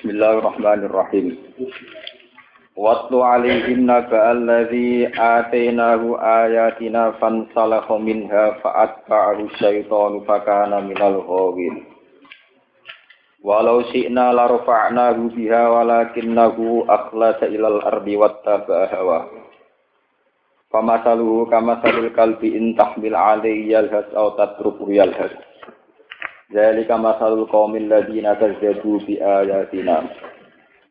Bismillahirrahmanirrahim. Watlu alaihim naba alladhi atainahu ayatina fansalakha minha fa'atba'ahu syaitanu fakana minal ghawin. Walau syi'na larfa'nahu biha walakinnahu akhlasa ilal ardi wattaba'a hawa. Famasaluhu kamasalil kalbi in tahmil alaihi yalhas aw tatruku yalhas. Zalika masalul qaumil ladzina kazzabu bi ayatina.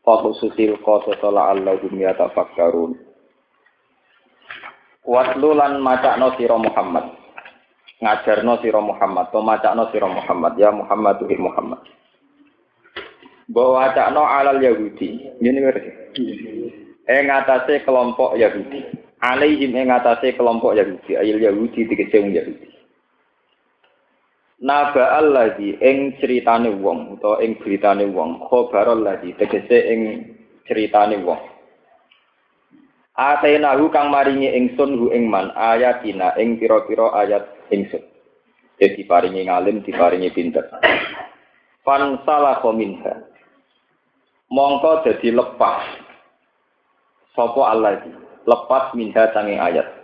Fa khususil qasas la'allahum yatafakkarun. Watlu lan macakno sira Muhammad. Ngajarno sira Muhammad, to macakno sira Muhammad, ya Muhammad tuhir Muhammad. Bahwa wacakno alal Yahudi. Ini ngerti. Ing atase kelompok Yahudi. Alaihim ing atase kelompok Yahudi, ayil Yahudi dikece Yahudi. Naba alladzi ing critane wong utawa ing beritane wong khabar alladzi tegese ing critane wong Atenahu kang maringi ingsun hu ing man ayatina ing pira-pira ayat ingsun. Jadi paringi ngalim, diparingi pinter. Fan salah minha. Mongko dadi lepas. Sopo Allah lepas minha sanging ayat.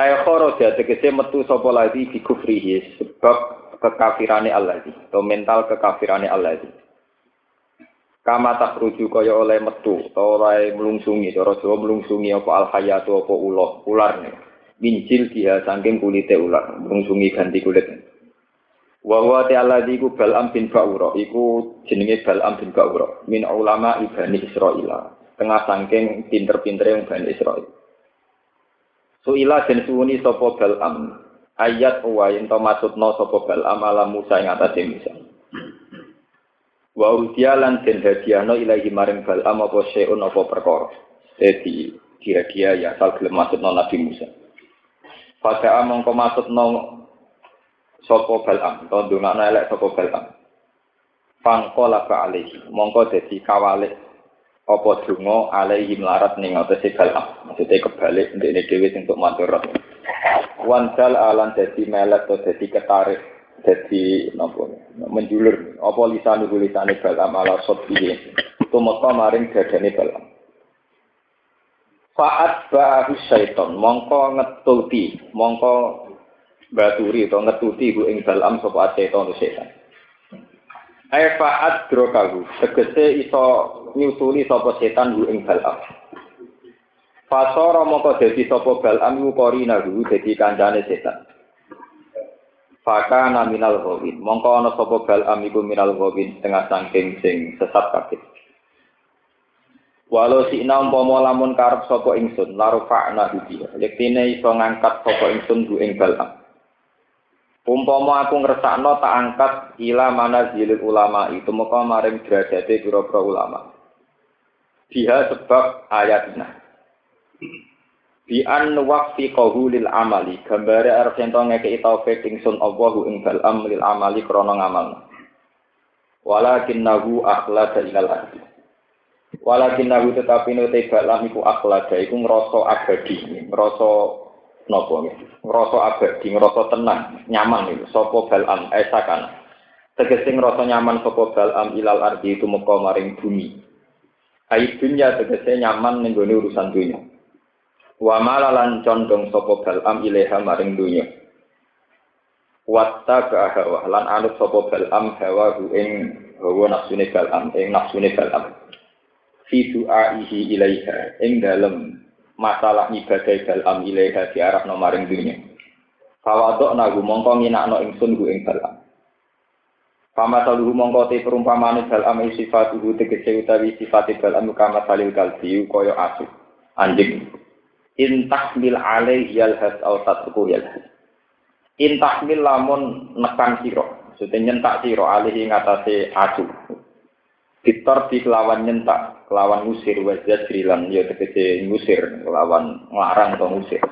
Ayo kharaja tegese metu sapa lagi di kufrihi sebab kekafirane Allah atau mental kekafirane Allah Kama tak rujuk kaya oleh metu atau oleh melungsungi cara Jawa melungsungi apa al hayatu apa ular ular nih mincil dia saking kulite ular melungsungi ganti kulit. Wa huwa ta'ala iku Bal'am bin Ba'ura iku jenenge Bal'am bin Ba'ura min ulama ibani Israil tengah saking pinter-pintere yang Bani Israil Suila den suwuni sapa Balam. Ayat wa yen to maksudna sapa Balam ala Musa ing atase Musa. Wa udia lan den hadiahno ilahi maring Balam apa seun apa perkara. Dadi kira-kira ya asal gelem maksudna Nabi Musa. Pada mongko maksudna sapa Balam, to ndongakno elek sapa Balam. Fangkola ka alihi, mongko dadi kawalik apa donga alaihi melarat ning atase galam maksudnya kebalik ndekne dhewe sing untuk matur wansal alan dadi melet atau dadi ketarik dadi napa? Menjulur. Apa lisan lisane galam ala sotbihi tumeka maring dadane galam Faat ba'ahu syaiton, mongko ngetuti, mongko baturi atau ngetuti hu ing dalam sapa syaiton setan. Aifaat drokahu, tegese iso nyusuli sapa setan hu ing balam. Fasara moko dadi sapa balam iku korina hu dadi kancane setan. Faka naminal ghawin, mongko ana sapa balam iku minal ghawin setengah sangking sing sesat kabeh. Walau si ina umpama lamun karep sapa ingsun, larufa'na bihi. Yektine iso ngangkat sapa ingsun hu ing balam. Umpama aku ngersakno tak angkat ila mana zilil ulama itu muka maring derajate pira-pira ulama. Dia sebab ayatnya. Bi an waqfi lil amali, gambare arep ento ngekeki taufik ingsun Allahu ing balam lil amali krana ngamal. Walakinnahu akhlada ilal ardi. Walakinnahu tetapi nute balam iku akhlada iku ngrasa abadi, ngrasa nopo ngrasa abadi ngrasa tenang nyaman itu sapa balam esakan tegese ngrasa nyaman sapa balam ilal ardi itu muka maring bumi. Ai dunya tegese nyaman ning urusan dunya. Wa malalan condong sapa balam ilaha maring dunya. Watta hawa lan anut sapa balam hawa ing hawa nafsune balam ing nafsune balam fi du'aihi ilaiha ing dalem masalah ibadah dalam ilaiha di arah nomaring dunia. Fawadok nagu mongko nginakno ingsun gu ing dalam. Fama saluhu mongko te perumpamaan dalam sifat uhu tegese utawi sifat dalam kama salil kalbi koyo asu anjing. Intah mil alaih yalhas au tatku yalhas. Intah mil lamun nekan siro. Maksudnya nyentak siro alih ngatasi asu. Fitor di kelawan nyentak, kelawan ngusir wajah jrilan ya tegese ngusir, kelawan ngarang atau ngusir.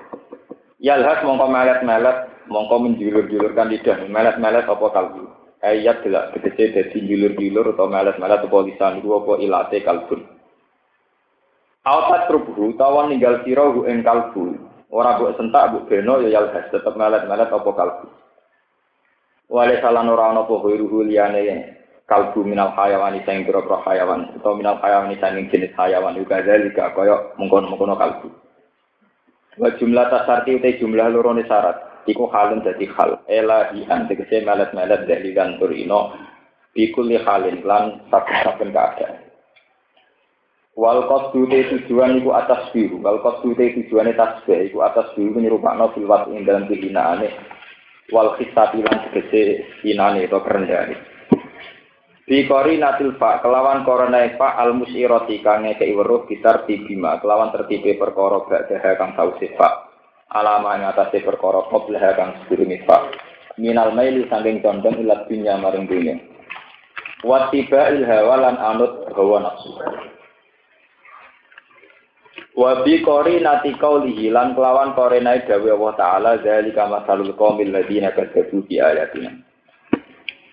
Yalhas mongko melet-melet, mongko menjulur-julurkan lidah, melet-melet apa kalbu. Ayat delak tegese dadi julur-julur atau melet-melet apa lisan apa ilate kalbun. Autat rubuh tawan ninggal sira ing kalbu. Ora mbok sentak mbok beno ya yalhas tetep melet-melet apa kalbu. Wale salan ora ana apa liyane kalbu minal hayawan sing pira-pira hayawan atau minal hayawan sing jenis hayawan juga zalika kaya mengkono-mengkono kalbu. Wa jumlah tasarti utai jumlah lorone syarat iku halun dadi hal elahian tegese melet-melet dari dan turino bikuli halin lan saben-saben keadaan. Wal qasdu te tujuan iku atas biru, wal qasdu te tujuane tasbih iku atas biru nyerupakno fil ing dalam kehinaane. Wal khisati lan tegese hinane atau kerendahane. Bi natil fa kelawan korona fa al musirati kang ngekei weruh bitar tibima kelawan tertibe perkara ba'daha kang sause fa. Alama ing atase perkara qablaha kang sedurunge fa. Minal maili saking condong ilat dunya maring dunya. Wa il lan anut hawa nafsu. Wa bi nati qaulihi lan kelawan korenai dawe Allah taala zalika masalul qaumil ladina kadzabu bi ayatina.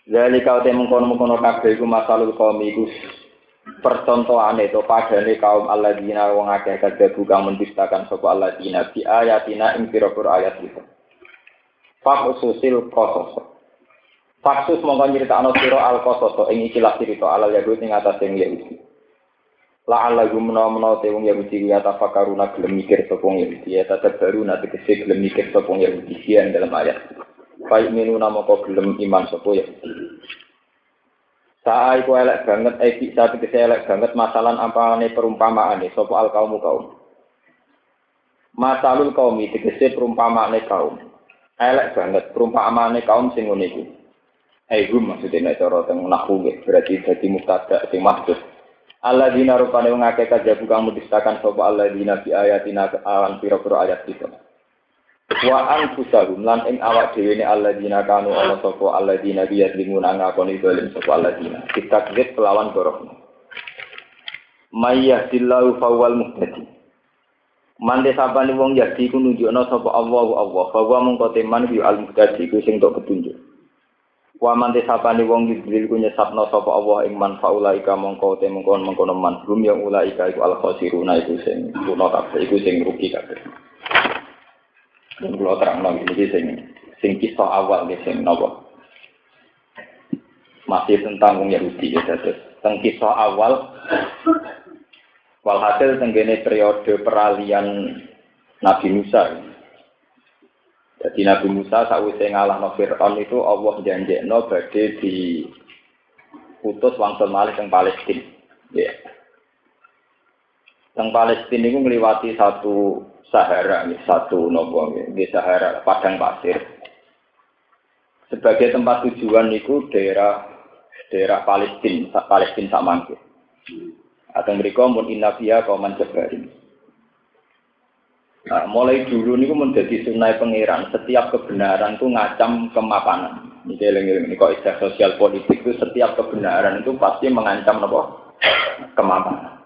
Jadi kau temu mengkono-mengkono kabeh iku masalul kaum iku percontohane to padane kaum alladzina wong akeh kadhe kang mendustakan sapa alladzina bi ayatina ing ayat itu. Faksusil qasas. Faksus mongko nyritakno sira al qasas ing ikilah cerita alal yahud ing atas ing Yahudi. La ala gumna te wong Yahudi ya tafakaruna gelem mikir sapa Yahudi ya baru nanti tegese gelem mikir sapa Yahudi dalam ayat. Baik minu nama kau gelem iman sopo ya. Saya iku elek banget, eh bisa tegese elek banget masalah apa nih perumpamaan nih sopo al kaum kaum. Masalul kaum itu tegese perumpamaan kaum. Elek banget perumpamaan kaum sing ngono iku. Eh maksudnya nek cara teng nahwu berarti dadi mubtada sing maksud. Allah dina rupane wong akeh kajabu kang mudistakan sapa Allah dina bi ayatina awan pira-pira ayat kita. Wa anfusahum lan ing awak dhewe ne alladzina kanu ana sapa alladzina biyadlimuna ngakoni dolim sapa alladzina. Kitakzib kelawan borok mayyahdillahu fawwal muhtadi. Mande sabane wong yadi ku nunjukno sapa Allah Allah bahwa mung teman bi al muhtadi ku sing tok petunjuk. Wa mante sapane wong yudlil ku nyesapno sapa Allah ing man faulaika mongko te mengkon mengkono man rum yang ulaika iku al khosiruna iku sing kuno kabeh iku sing rugi kabeh Dan kalau terang lagi ini sing sing kisah awal di sing nopo? Masih tentang wong Yahudi ya terus tentang kisah awal walhasil tenggene periode peralihan Nabi Musa. Jadi Nabi Musa sakwise ngalahno Fir'aun itu Allah janjekno badhe di putus wangsul malih teng Palestina ya. Teng Palestina itu ngliwati satu Sahara ini satu nopo di Sahara padang pasir. Sebagai tempat tujuan itu daerah daerah Palestina, Palestina sama Atau mereka pun inafia kauman jabarin. Nah, mulai dulu ini menjadi sunai pangeran. Setiap kebenaran itu ngacam kemapanan. Ini ini kok sosial politik itu setiap kebenaran itu pasti mengancam apa? Kemapanan.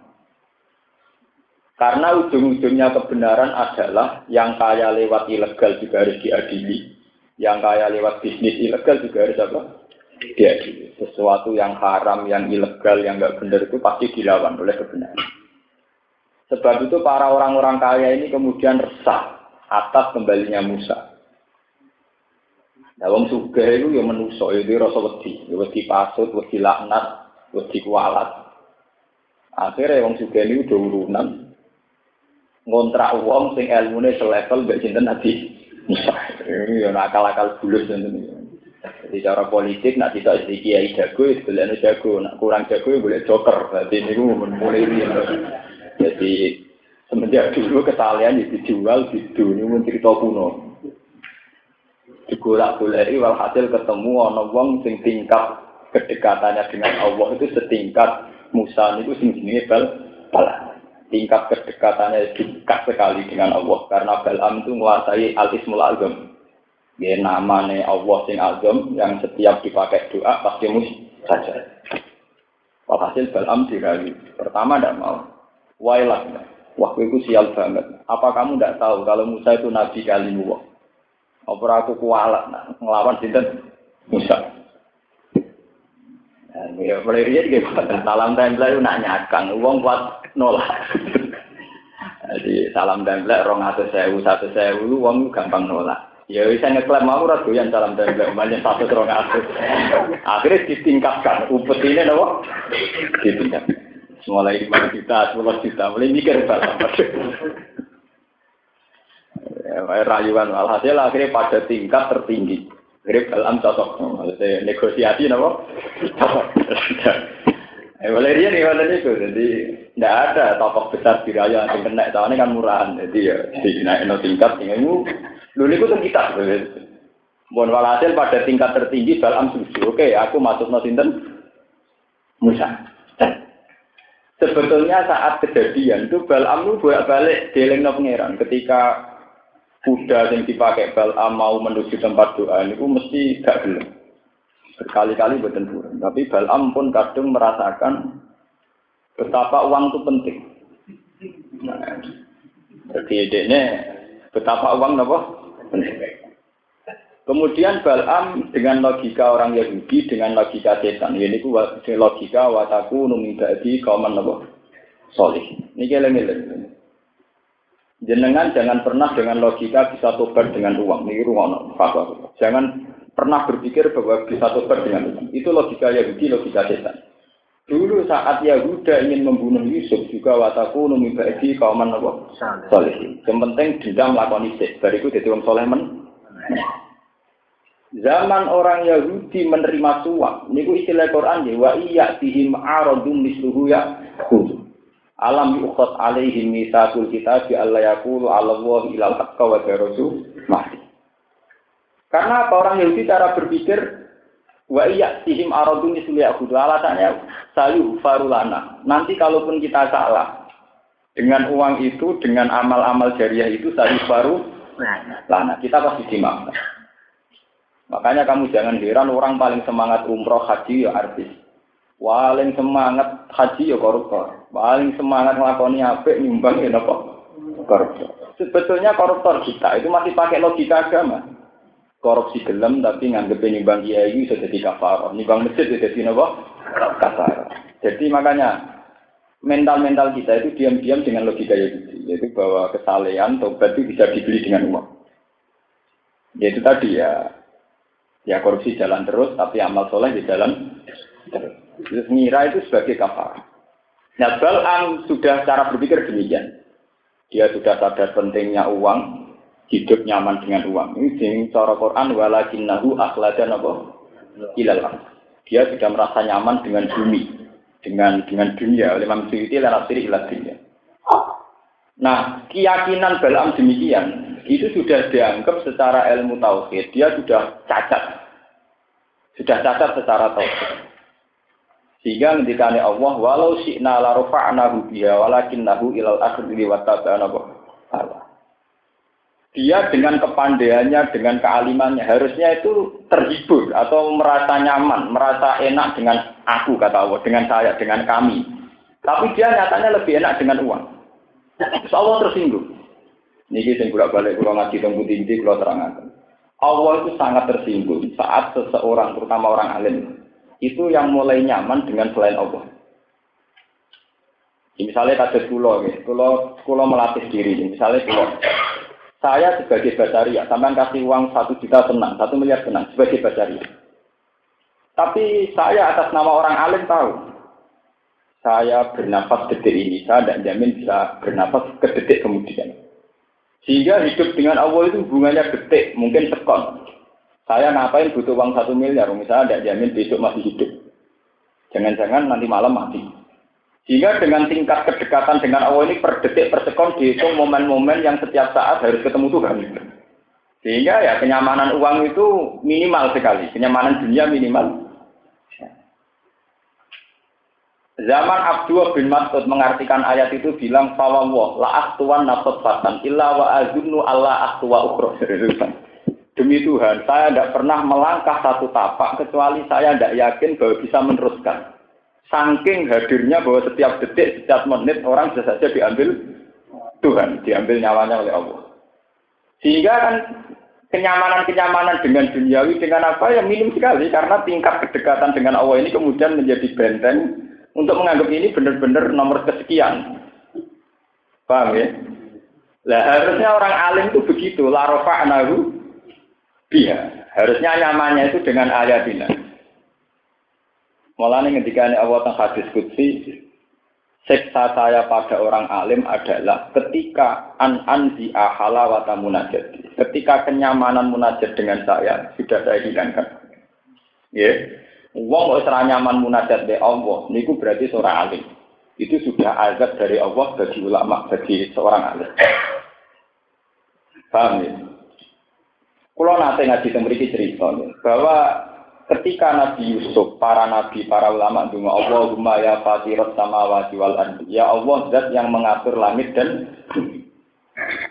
Karena ujung-ujungnya kebenaran adalah yang kaya lewat ilegal juga harus diadili. Yang kaya lewat bisnis ilegal juga harus apa? Diadili. Sesuatu yang haram, yang ilegal, yang nggak benar itu pasti dilawan oleh kebenaran. Sebab itu para orang-orang kaya ini kemudian resah atas kembalinya Musa. Nah, wong suga itu ya menuso, itu rasa wedi, ya wedi pasut, wedi laknat, wedi kualat. Akhirnya wong suga ini udah urunan, ngontrak wong sing ilmune selevel mbek sinten Nabi Musa. Ini ya akal-akal bulus ngoten Jadi cara politik nak tidak jadi kiai jago, boleh jago, nak kurang jago ya boleh joker. Jadi ini mulai. Jadi semenjak dulu kesalahan itu dijual di dunia pun cerita kuno. Digolak golek walhasil ketemu ana wong sing tingkat kedekatannya dengan Allah itu setingkat Musa itu sing jenenge bal balas tingkat kedekatannya dekat sekali dengan Allah. Karena Balam itu menguasai al-ismul azam. Ya namanya Allah sing azam yang setiap dipakai doa pasti saja Walhasil Balam dirayu. Pertama tidak mau. Wailah waktu itu sial banget. Apa kamu tidak tahu kalau Musa itu nabi kali Allah apa aku kualat nah, ngelawan sinten? Musa Ya, mulai dia juga salam tempel itu nak nyakang, uang kuat nolak. Jadi salam tempel rong atau sewu satu sewu, uang gampang nolak. Ya bisa ngeklaim mau ora doyan salam tempel satu terong atus. Akhirnya ditingkatkan upet ini nopo? Ditingkatkan. Mulai lima juta, sepuluh juta, mulai mikir salam. Ya, rayuan alhasil akhirnya pada tingkat tertinggi. Akhirnya dalam cocok, maksudnya negosiasi nopo? Eh, boleh dia nih kalau itu, jadi tidak ada tokoh besar di raya yang kena, soalnya kan murahan, jadi ya di naik tingkat, ini Dulu itu kan kita. Mohon walhasil pada tingkat tertinggi dalam susu. Oke, aku masuk nosinten Musa. Sebetulnya saat kejadian itu Balam bolak balik dealing no pangeran. Ketika kuda yang dipakai Balam mau menuju tempat doa itu mesti gak belum. Berkali-kali bertempur. Tapi Balam pun kadang merasakan betapa uang itu penting. Nah, jadi ini betapa uang apa? Kemudian Balam dengan logika orang Yahudi, dengan logika setan. Ini ku logika wataku numidadi kauman apa? Solih. Ini keleng Jenengan jangan pernah dengan logika bisa tobat dengan uang. Ini ruang fatwa. Jangan pernah berpikir bahwa bisa tobat dengan uang. Itu logika Yahudi, logika setan. Dulu saat Yahuda ingin membunuh Yusuf juga wataku numibadi kauman apa? Soleh. Yang penting dendam lakon isik. Bariku jadi orang soleh men. Zaman orang Yahudi menerima suap, niku istilah Quran ya wa iya tihim aradum misluhu ya Alam yukhot alaihim misakul kita bi Allah yaqulu ala Allah ilal haqqa wa rasul mahdi. Karena apa orang Yahudi cara berpikir wa iya tihim aradum misluhu ya alasannya sayu farulana. Nanti kalaupun kita salah dengan uang itu, dengan amal-amal jariah itu sayu faru lana. Kita pasti dimaafkan. Makanya kamu jangan heran orang paling semangat umroh haji ya artis. Paling semangat haji ya koruptor. Paling semangat ngelakoni apik nyumbang ya apa? Koruptor. Sebetulnya koruptor kita itu masih pakai logika agama. Korupsi gelem tapi nganggep nyumbang kiai sudah jadi kafar. Nyumbang masjid sudah jadi apa? Kafar. Jadi makanya mental-mental kita itu diam-diam dengan logika itu, yaitu bahwa kesalehan tobat itu bisa dibeli dengan uang. Yaitu tadi ya Ya korupsi jalan terus, tapi amal soleh di jalan terus. Ngira itu sebagai kafar. Nah, Bal'am sudah cara berpikir demikian. Dia sudah sadar pentingnya uang, hidup nyaman dengan uang. Ini sing cara Quran walakinnahu akhladan apa? Ilal Dia sudah merasa nyaman dengan bumi, dengan dengan dunia. Imam Suyuti lan asiri ilal dunia. Nah, keyakinan Bal'am demikian itu sudah dianggap secara ilmu tauhid, dia sudah cacat. Sudah cacat secara tauhid. Sehingga ketika Allah, walau syi'na la rafa'nahu biha walakinnahu ilal akhiri wa Allah. Dia dengan kepandaiannya, dengan kealimannya, harusnya itu terhibur atau merasa nyaman, merasa enak dengan aku, kata Allah, dengan saya, dengan kami. Tapi dia nyatanya lebih enak dengan uang. Terus Allah tersinggung. Niki sing kula balik kula ngaji teng putih iki kula terangaken. Allah itu sangat tersinggung saat seseorang, terutama orang alim, itu yang mulai nyaman dengan selain Allah. Misalnya kasus kulo, kulo, kulo melatih diri. Misalnya kulo, saya sebagai basaria, sampai kasih uang satu juta senang, satu miliar senang sebagai basaria. Tapi saya atas nama orang alim tahu, saya bernafas detik ini, saya tidak jamin bisa bernafas ke detik kemudian. Sehingga hidup dengan Allah itu hubungannya detik, mungkin sekon. Saya ngapain butuh uang satu miliar, misalnya tidak jamin besok masih hidup. Jangan-jangan nanti malam mati. Sehingga dengan tingkat kedekatan dengan Allah ini per detik per sekon dihitung momen-momen yang setiap saat harus ketemu Tuhan. Sehingga ya kenyamanan uang itu minimal sekali, kenyamanan dunia minimal. Zaman Abdullah bin Mas'ud mengartikan ayat itu bilang fawwah la aktuan nafsat fatan illa wa azunnu Allah aktuwa ukhra. Demi Tuhan, saya tidak pernah melangkah satu tapak kecuali saya tidak yakin bahwa bisa meneruskan. Saking hadirnya bahwa setiap detik, setiap menit orang bisa saja diambil Tuhan, diambil nyawanya oleh Allah. Sehingga kan kenyamanan-kenyamanan dengan duniawi dengan apa yang minim sekali karena tingkat kedekatan dengan Allah ini kemudian menjadi benteng untuk menganggap ini benar-benar nomor kesekian. Paham ya? Lah harusnya orang alim itu begitu, la rafa'nahu Dia harusnya nyamannya itu dengan ayatina. Mulanya ketika Allah tentang hadis kutsi, seksa saya pada orang alim adalah ketika an anzi ahala wata munajat. Ketika kenyamanan munajat dengan saya sudah saya hilangkan. Ya, yeah. Wong kok nyaman munajat be Allah, niku berarti seorang alim. Itu sudah azab dari Allah bagi ulama, bagi seorang alim. Paham ya? Kalau nanti ngaji memiliki cerita bahwa ketika Nabi Yusuf, para nabi, para ulama dunga Allahumma ya fatirat samawati wal ardi. Ya Allah zat yang mengatur langit dan bumi.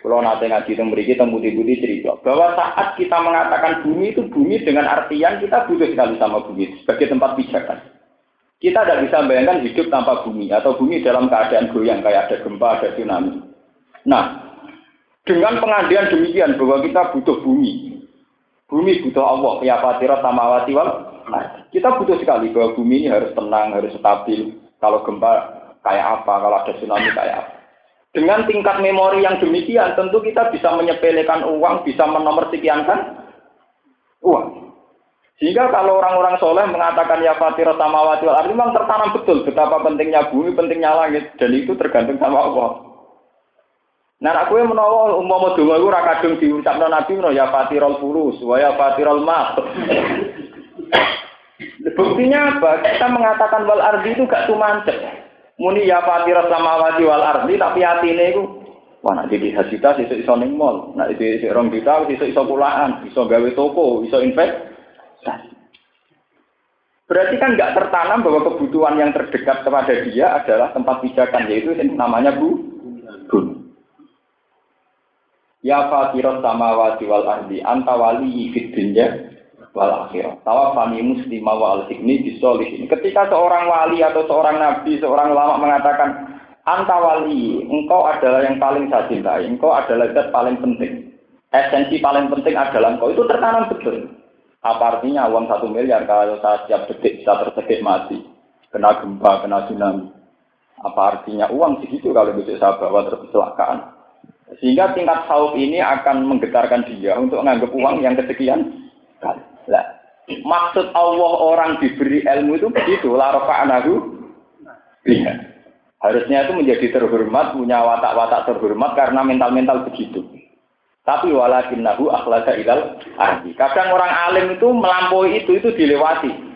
Nanti ngaji memiliki temu budi cerita bahwa saat kita mengatakan bumi itu bumi dengan artian kita butuh sekali sama bumi sebagai tempat pijakan. Kita tidak bisa bayangkan hidup tanpa bumi atau bumi dalam keadaan goyang kayak ada gempa, ada tsunami. Nah, dengan pengandian demikian bahwa kita butuh bumi, bumi butuh Allah, ya fatira samawati wal nah, kita butuh sekali bahwa bumi ini harus tenang, harus stabil. Kalau gempa kayak apa, kalau ada tsunami kayak apa. Dengan tingkat memori yang demikian, tentu kita bisa menyepelekan uang, bisa menomorsekiankan uang. Sehingga kalau orang-orang soleh mengatakan ya fatira samawati wal memang tertanam betul betapa pentingnya bumi, pentingnya langit, dan itu tergantung sama Allah. Nah, aku yang menawa umpama donga iku ora kadung diucapno Nabi menawa ya fatirul furus wa ya fatirul mas. Buktinya apa? Kita mengatakan wal ardi itu gak tumancet. Muni ya fatirul samawati wal ardi tapi atine iku wah nek di hasita iso iso ning mall, nek di rong juta iso iso pulaan, iso gawe toko, iso investasi. Berarti kan nggak tertanam bahwa kebutuhan yang terdekat kepada dia adalah tempat pijakan, yaitu namanya bu. Ya fatirat samawati wal ardi anta wali fid dunya wal akhirah. Tawafani muslima wa al hikmi bisolihin. Ketika seorang wali atau seorang nabi, seorang ulama mengatakan anta wali, engkau adalah yang paling saya cintai, engkau adalah zat paling penting. Esensi paling penting adalah engkau itu tertanam betul. Apa artinya uang satu miliar kalau saya setiap detik bisa tersedek mati, kena gempa, kena tsunami. Apa artinya uang segitu kalau bisa saya bawa terkecelakaan? Sehingga tingkat saub ini akan menggetarkan dia untuk menganggap uang yang kesekian kali. Nah, maksud Allah orang diberi ilmu itu begitu. Larofa anahu lihat. Harusnya itu menjadi terhormat, punya watak-watak terhormat karena mental-mental begitu. Tapi walakin nahu akhlaga ilal ahli. Kadang orang alim itu melampaui itu, itu dilewati.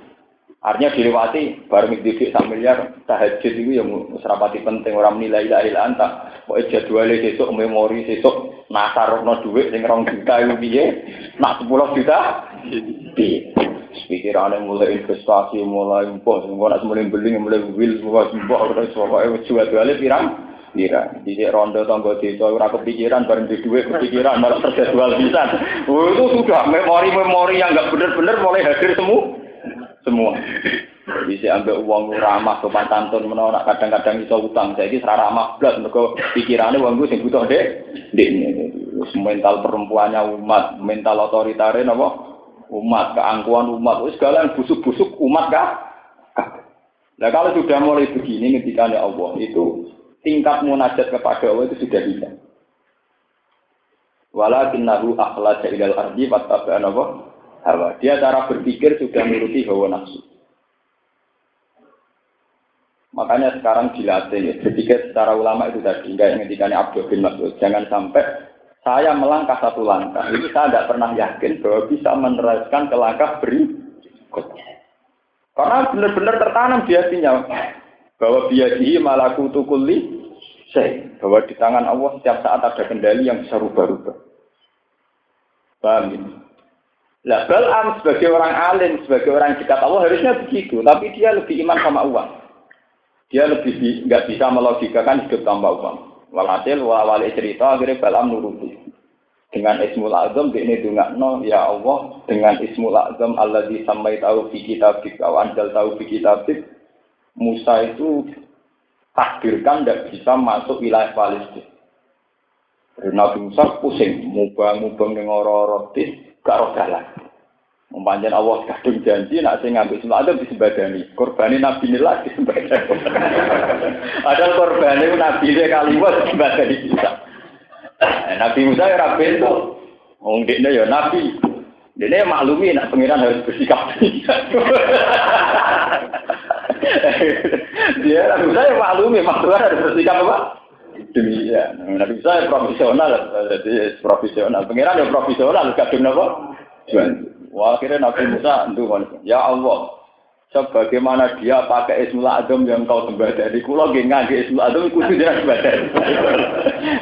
Artinya dilewati bareng didik sak miliar tahajud itu yang serapati penting orang menilai la ilaha anta. Pokoke jadwale sesuk memori sesuk nasarno dhuwit sing rong juta iku piye? Nak 10 juta piye? Pikirane mulai investasi, mulai mbok, engko nak mulai beli, mulai semua mbok terus pokoke jadwale pirang? Pira. Jadi rondo tangga desa ora kepikiran bareng di duit kepikiran malah terjadwal bisa. Oh, itu sudah memori-memori yang enggak benar-benar mulai hadir semua semua. Bisa ambil uang ramah sopan santun menolak kadang-kadang iso utang. Saya ini ramah belas mereka pikirannya uang gue sing butuh deh. Dek mental perempuannya umat, mental otoritarin apa? Umat, keangkuhan umat, segala yang busuk-busuk umat kah? Nah kalau sudah mulai begini ketika Allah itu tingkat munajat kepada Allah itu sudah bisa. Walakinnahu akhlaja ilal ardi wattaba'an apa? Hawa. Dia cara berpikir sudah menuruti hawa nafsu. Makanya sekarang dilatih ya, berpikir secara ulama itu tadi, enggak yang ngendikannya Abdul bin Mas'ud. Jangan sampai saya melangkah satu langkah. Ini saya tidak pernah yakin bahwa bisa meneruskan ke langkah berikutnya. Karena benar-benar tertanam di hatinya bahwa biadihi malaku tukuli saya bahwa di tangan Allah setiap saat ada kendali yang bisa rubah-rubah. Paham? Lah Balam sebagai orang alim, sebagai orang dekat Allah harusnya begitu, tapi dia lebih iman sama uang. Dia lebih nggak bisa melogikakan hidup tanpa uang. Walhasil wali cerita akhirnya Balam nuruti. Dengan Ismul Azam di ini no ya Allah dengan Ismul Azam Allah disamai tahu fi kitab kau anjal tahu fi kitab Musa itu takdirkan tidak bisa masuk wilayah Palestina. Nabi Musa pusing, mubang-mubang dengan orang-orang gak roh dalan. Mempanjang Allah kadung janji nak sing ngambil semua ada disembadani. Korbani Nabi nilai disembadani. ada korbani Nabi dia kali buat disembadani bisa. Eh, Nabi Musa ya rapi itu. Wong ya Nabi. Dia maklumi nak pengiran harus bersikap. Dia Nabi saya maklumi makhluk harus bersikap apa? Demikian. Nabi saya profesional, jadi profesional. Pengiran ya profesional, kadung apa? Wah, akhirnya Nabi Musa itu ya Allah, sebagaimana dia pakai Ismul Adem yang kau sembah dari kulo nggih ngangge Ismul Adem iku jeneng sembah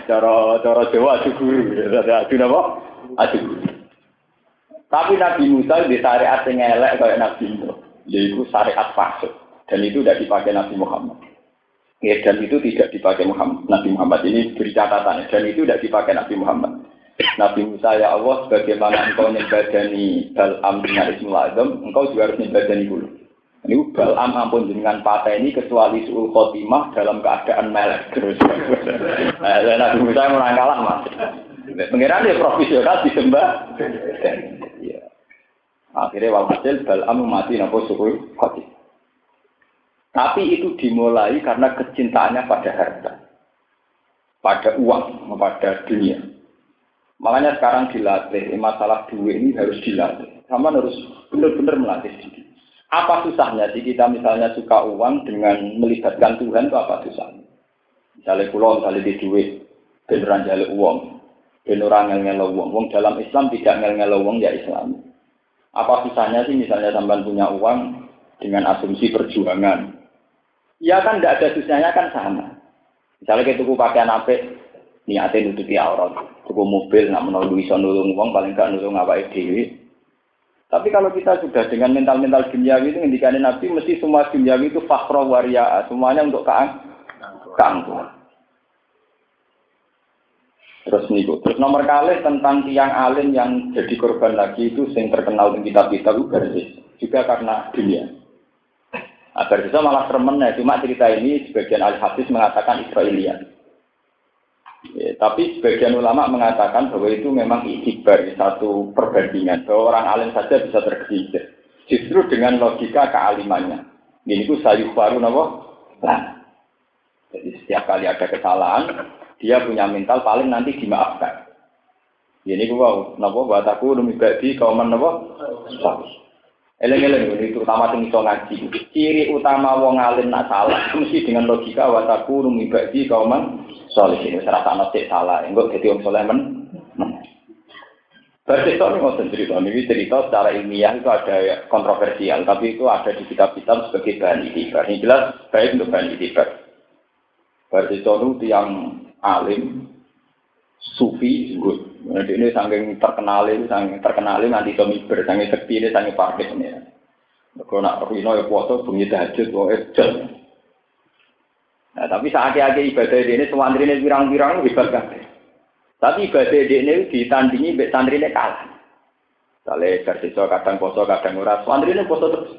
Cara cara Jawa adu guru, adu napa? Adu Tapi Nabi Musa di syariat yang elek kayak Nabi Musa, yaitu syariat fasik. Dan itu tidak dipakai Nabi Muhammad. Ya, dan itu tidak dipakai Muhammad, Nabi Muhammad. Ini beri catatan. Dan itu tidak dipakai Nabi Muhammad. Nabi Musa ya Allah, bagaimana engkau nyebadani Bal'am dengan Ismul Azam, engkau juga harus nyebadani dulu. Ini Bal'am ampun dengan patah ini kecuali suul khotimah dalam keadaan melek terus. nah, Nabi Musa yang menangkalah mas. Pengiran dia profesional disembah. Ya. Akhirnya walhasil Bal'am mati napa suul khotimah. Tapi itu dimulai karena kecintaannya pada harta, pada uang, pada dunia. Makanya sekarang dilatih, masalah duit ini harus dilatih. Sama harus benar-benar melatih diri. Apa susahnya sih kita misalnya suka uang dengan melibatkan Tuhan itu apa susahnya? Misalnya pulau, misalnya di duit, beneran jalur uang, beneran ngel uang. Uang dalam Islam tidak ngel uang ya Islam. Apa susahnya sih misalnya sampai punya uang dengan asumsi perjuangan, Ya kan tidak ada susahnya kan sama. Misalnya kita tuku pakaian apa, niatnya nutupi aurat. Tuku mobil, nak menolak bisa nulung uang, paling gak nulung apa dewi. Tapi kalau kita sudah dengan mental-mental duniawi itu ngendikanin Nabi, mesti semua duniawi itu fakro waria, semuanya untuk keang, keangkuhan. Terus niku. Terus nomor kali tentang tiang alim yang jadi korban lagi itu yang terkenal di kitab-kitab itu juga karena dunia. Agar bisa malah ya. Cuma cerita ini sebagian ahli hadis mengatakan Israelian. Ya, tapi sebagian ulama mengatakan bahwa itu memang ikhtibar, satu perbandingan. Bahwa orang alim saja bisa tergelincir. Justru dengan logika kealimannya. Ini itu sayur baru nopo. Nah. Jadi setiap kali ada kesalahan, dia punya mental paling nanti dimaafkan. Ini gua nopo buat aku demi badi kauman nopo. Eleng-eleng ini terutama sing iso ngaji. Ciri utama wong alim nak salah mesti dengan logika wa takunu min ba'di kauman soleh ini serasa nasi salah. Enggak jadi wong soleh men. Berarti itu ini cerita, ini cerita secara ilmiah itu ada kontroversial, tapi itu ada di kitab-kitab sebagai bahan itibar. Ini jelas baik untuk bahan itibar. Berarti itu yang alim, sufi, good. Jadi ini saking terkenal ini, saking ini nanti kami saking sepi ini, saking parkir ini. Kalau nak rino ya puasa bunyi tahajud, oh ejen. Nah tapi saat akhir ibadah ini semua ini pirang-pirang kan. Tapi ibadah ini ditandingi santri ini kalah. Sale bersisa kadang poso kadang ora, santri ini poso terus.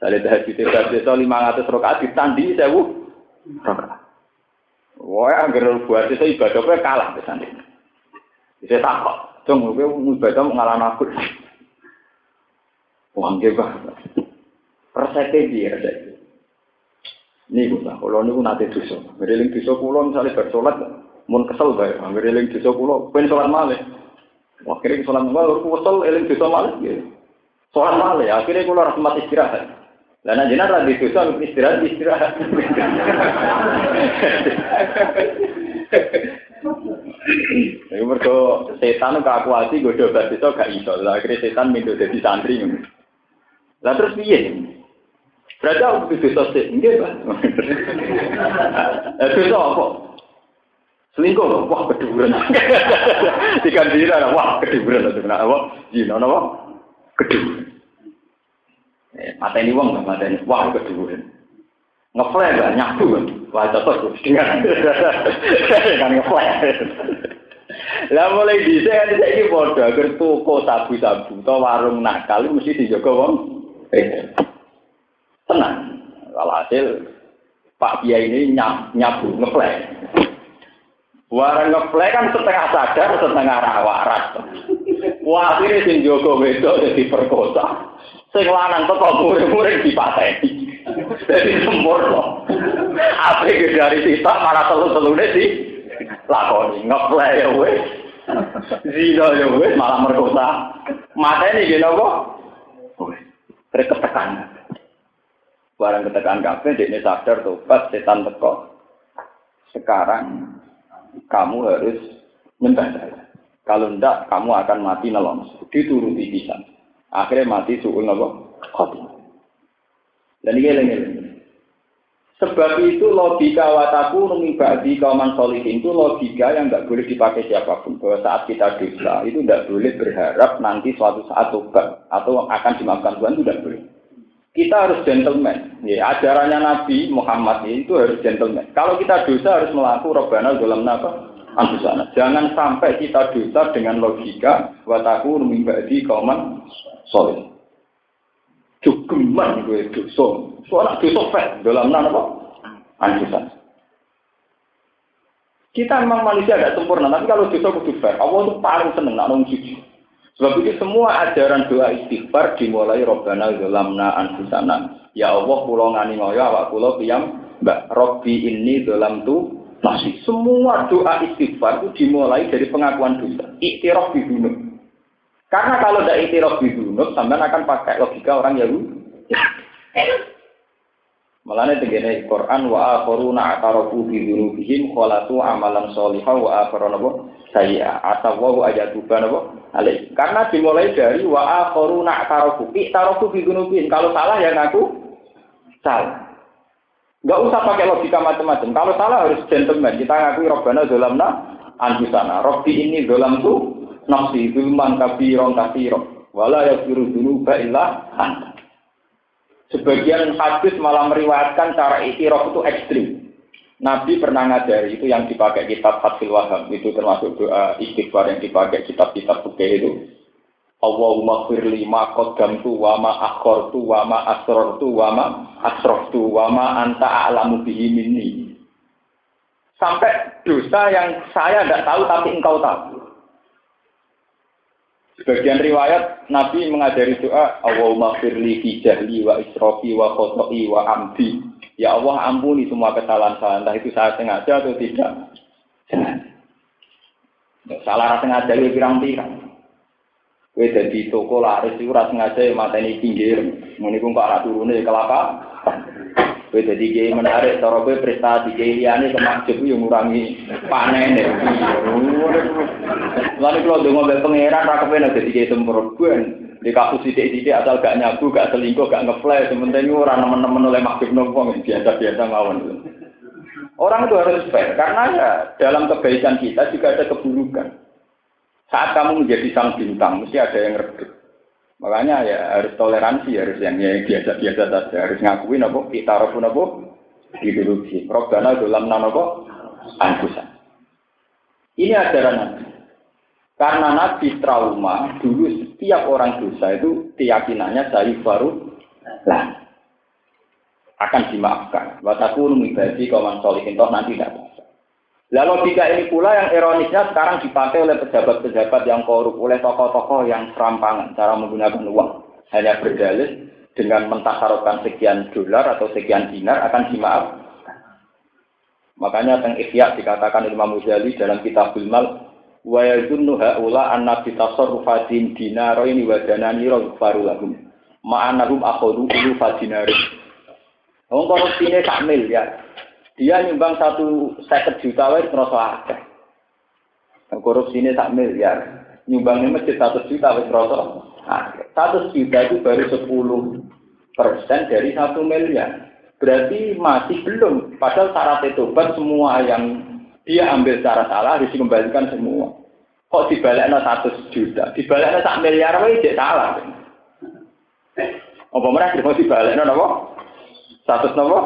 Sale tahajud bersisa 500 rakaat ditandingi 1000 rakaat. Wah, agar buat itu ibadah kalah santri. Bisa takut. Cung, gue ibadah mengalami aku. Wang bah. Resepnya dia resepnya. Ini gue lah, kalau ini nanti dosa. Ngeriling dosa pulau misalnya bersolat, mau kesel bae. Ngeriling dosa pulau, pengen sholat malah. Wah, kira sholat malah, aku kesel, eling dosa malah. Sholat malah, akhirnya gue mati istirahat. Dan aja nanti dosa, istirahat, istirahat. Iku mergo setan kakuati godho itu gak iso. Lah akhirnya setan minta jadi santri. Lah terus piye? Berarti aku bisa sosial, enggak Pak. Eh, apa? Selingkuh loh, wah keduburan. Tiga dina, wah keduburan. Kenapa? Apa? Zina, apa? Keduburan. Eh, uang, mata ini, wah keduburan. Ngeflash lah, nyabu kan. Wah, cocok dengan kan ngeflash. Lah mulai di kan iki padha agar toko sabu-sabu atau warung nakal mesti dijaga wong. Eh. Tenang. Walhasil Pak Kiai ini nyab, nyabu ngeflash. Warung ngeflash kan setengah sadar, setengah waras. Wah, akhirnya sing Joko wedok jadi perkosa. Sing lanang teko murid-murid dipateni. Jadi sempurna. Apa dari sisa para telu-telune sih lakoni ngeplay ya wes. Zina ya wis malah merkosa. Mateni nggih napa? Wis. Terus ketekan. Barang ketekan kabeh dekne sadar tobat setan teko. Sekarang kamu harus nyembah saya. Kalau ndak kamu akan mati nelong. Dituruti bisa. Akhirnya mati suul napa? Khotimah. Dan ini lengi Sebab itu logika wataku ba'di kauman solihin itu logika yang nggak boleh dipakai siapa pun. Bahwa saat kita dosa itu tidak boleh berharap nanti suatu saat tobat atau akan dimaafkan Tuhan itu tidak boleh. Kita harus gentleman. Ya, ajarannya Nabi Muhammad itu harus gentleman. Kalau kita dosa harus melakukan robbana dalam apa? Anfusana. Jangan sampai kita dosa dengan logika wataku ba'di kauman solihin. Jogeman gue dosa. Soalnya dosa fat dalam apa? Anjusan. Kita memang manusia tidak sempurna, tapi kalau dosa kudu fair. Allah itu paling seneng nak jujur. Sebab itu semua ajaran doa istighfar dimulai Robbana Zolamna Anfusana. Ya Allah pulau ngani ngoyo awak pulau piyam Mbak Robbi ini dalam tu masih semua doa istighfar itu dimulai dari pengakuan dosa. Iktiraf di gunung. Karena kalau tidak itiraf bidunub, sampai akan pakai logika orang Yahudi. Malahnya tegene Quran wa akharuna atarafu bi dzunubihim khalatu amalan sholihah wa akharuna sayya atawu ayatuba napa alai. Karena dimulai dari wa akharuna atarafu i'tarafu bi dzunubihim. Kalau salah ya ngaku salah. Enggak usah pakai logika macam-macam. Kalau salah harus gentleman. Kita ngaku robbana zalamna anfusana. Robbi ini zalamtu nafsi zulman kabiron kasiro wala yafiru dulu illa anta. Sebagian hadis malah meriwayatkan cara itiraf itu ekstrim. Nabi pernah ngajari itu yang dipakai kitab Fathul Wahab itu termasuk doa istighfar yang dipakai kitab-kitab fikih itu. Allahumma firli ma qaddamtu wa ma akhartu wa ma asrartu wa ma asraftu wa ma anta a'lamu bihi minni. Sampai dosa yang saya tidak tahu tapi engkau tahu. Sebagian riwayat Nabi mengajari doa Allahumma firli fi jahli wa israfi wa khoto'i wa amdi. Ya Allah ampuni semua kesalahan saya, entah itu saya sengaja atau tidak. Salah sengaja ya pirang-pirang. Kowe dadi toko laris iku ora sengaja ya mateni pinggir. Ku kok turune kelapa. Kowe dadi kiai menarik cara kowe prestasi kiai liyane kemakjub yo ngurangi panen ya. Lalu kalau dongo mbek pangeran ra kepen dadi kiai semprot ben di kasus sithik-sithik asal gak nyabu, gak selingkuh, gak ngeflash, sementing ora nemen-nemen oleh makjub nopo biasa-biasa mawon. Orang itu harus fair karena ya dalam kebaikan kita juga ada keburukan. Saat kamu menjadi sang bintang, mesti ada yang redup. Makanya ya harus toleransi, harus yang ya, biasa-biasa saja, harus ngakuin apa kita pun apa ideologi. Robbana dalam nama apa angkusan. Ini ajaran. Karena Nabi trauma, dulu setiap orang dosa itu keyakinannya dari baru lah akan dimaafkan. Wataku numibadi kawan solihin toh nanti tidak Lalu logika ini pula yang ironisnya sekarang dipakai oleh pejabat-pejabat yang korup, oleh tokoh-tokoh yang serampangan cara menggunakan uang. Hanya berdalih dengan mentasarufkan sekian dolar atau sekian dinar akan dimaaf. Makanya teng Ihya dikatakan Imam Muzali dalam kitab Mal wa yazunnu haula anna bi tasarrufatin dinaraini wa danani faru lahum ma'anahum akhadhu ulu. Wong sak miliar. Dia nyumbang satu seket juta wae terasa akeh. Korupsi ini sak miliar. Nyumbangnya masjid satu juta wes terasa akeh. Satu juta itu baru sepuluh persen dari satu miliar. Berarti masih belum. Padahal syarat tobat semua yang dia ambil secara salah harus dikembalikan semua. Kok dibaliknya satu juta? Dibaliknya sak miliar wae jadi salah. Apa mereka mau dibaliknya apa? Satu apa?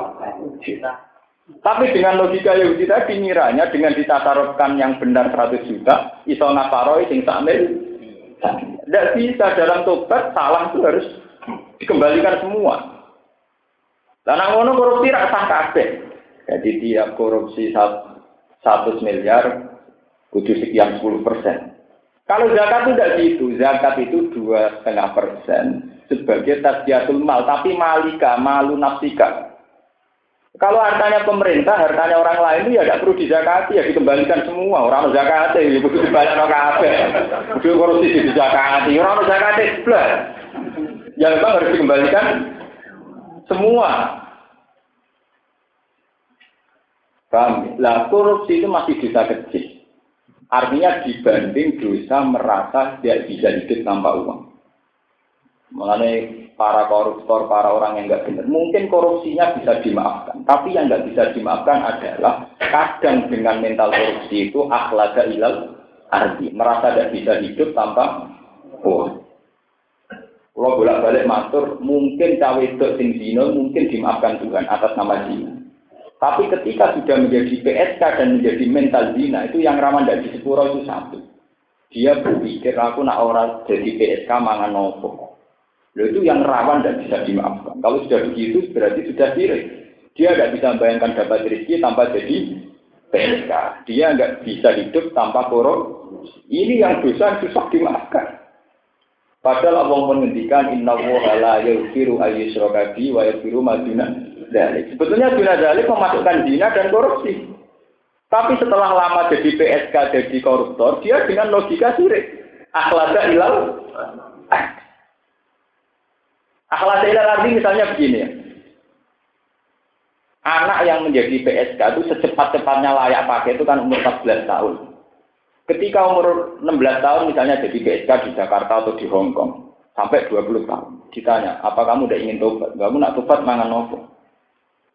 Juta. Tapi dengan logika Yahudi tadi ngiranya dengan ditatarotkan yang benar 100 juta, iso ngaparoi sing samil. Tidak bisa dalam tobat salah itu harus dikembalikan semua. Dan ngono korupsi rasa kabeh. Jadi tiap korupsi satu miliar kudu sekian 10 persen. Kalau zakat itu tidak gitu, zakat itu dua setengah persen sebagai tasbiatul mal, tapi malika, malu nafsika. Kalau hartanya pemerintah, hartanya orang lain itu ya tidak perlu dizakati, ya dikembalikan semua. Orang zakati, ya perlu dibalik orang kafe. Kudu korupsi di zakati, orang zakati sebelah. Ya memang harus dikembalikan semua. Paham? Lah korupsi itu masih dosa kecil. Artinya dibanding dosa merasa tidak bisa hidup tanpa uang. Mengenai para koruptor, para orang yang nggak benar, mungkin korupsinya bisa dimaafkan. Tapi yang nggak bisa dimaafkan adalah kadang dengan mental korupsi itu akhlaga ilal arti merasa tidak bisa hidup tanpa uang. Kalau bolak-balik matur, mungkin cawe itu sing dino, mungkin dimaafkan Tuhan atas nama zina. Tapi ketika sudah menjadi PSK dan menjadi mental zina, itu yang rawan dari sepuro itu satu. Dia berpikir, aku nak orang jadi PSK mangan nopo. Loh itu yang rawan dan bisa dimaafkan. Kalau sudah begitu berarti sudah sirik. Dia tidak bisa membayangkan dapat rezeki tanpa jadi PSK. Dia nggak bisa hidup tanpa korup. Ini yang dosa susah dimaafkan. Padahal Allah menghentikan inna woha la yaghfiru ayyushraka bi wa yaghfiru maduna dalik. Sebetulnya duna dalik memasukkan zina dan korupsi. Tapi setelah lama jadi PSK jadi koruptor, dia dengan logika sirik. Akhlaka ilal Akhlak arti misalnya begini ya. Anak yang menjadi PSK itu secepat-cepatnya layak pakai itu kan umur 14 tahun. Ketika umur 16 tahun misalnya jadi PSK di Jakarta atau di Hong Kong sampai 20 tahun. Ditanya, apa kamu udah ingin tobat? Kamu nak tobat mangan nopo?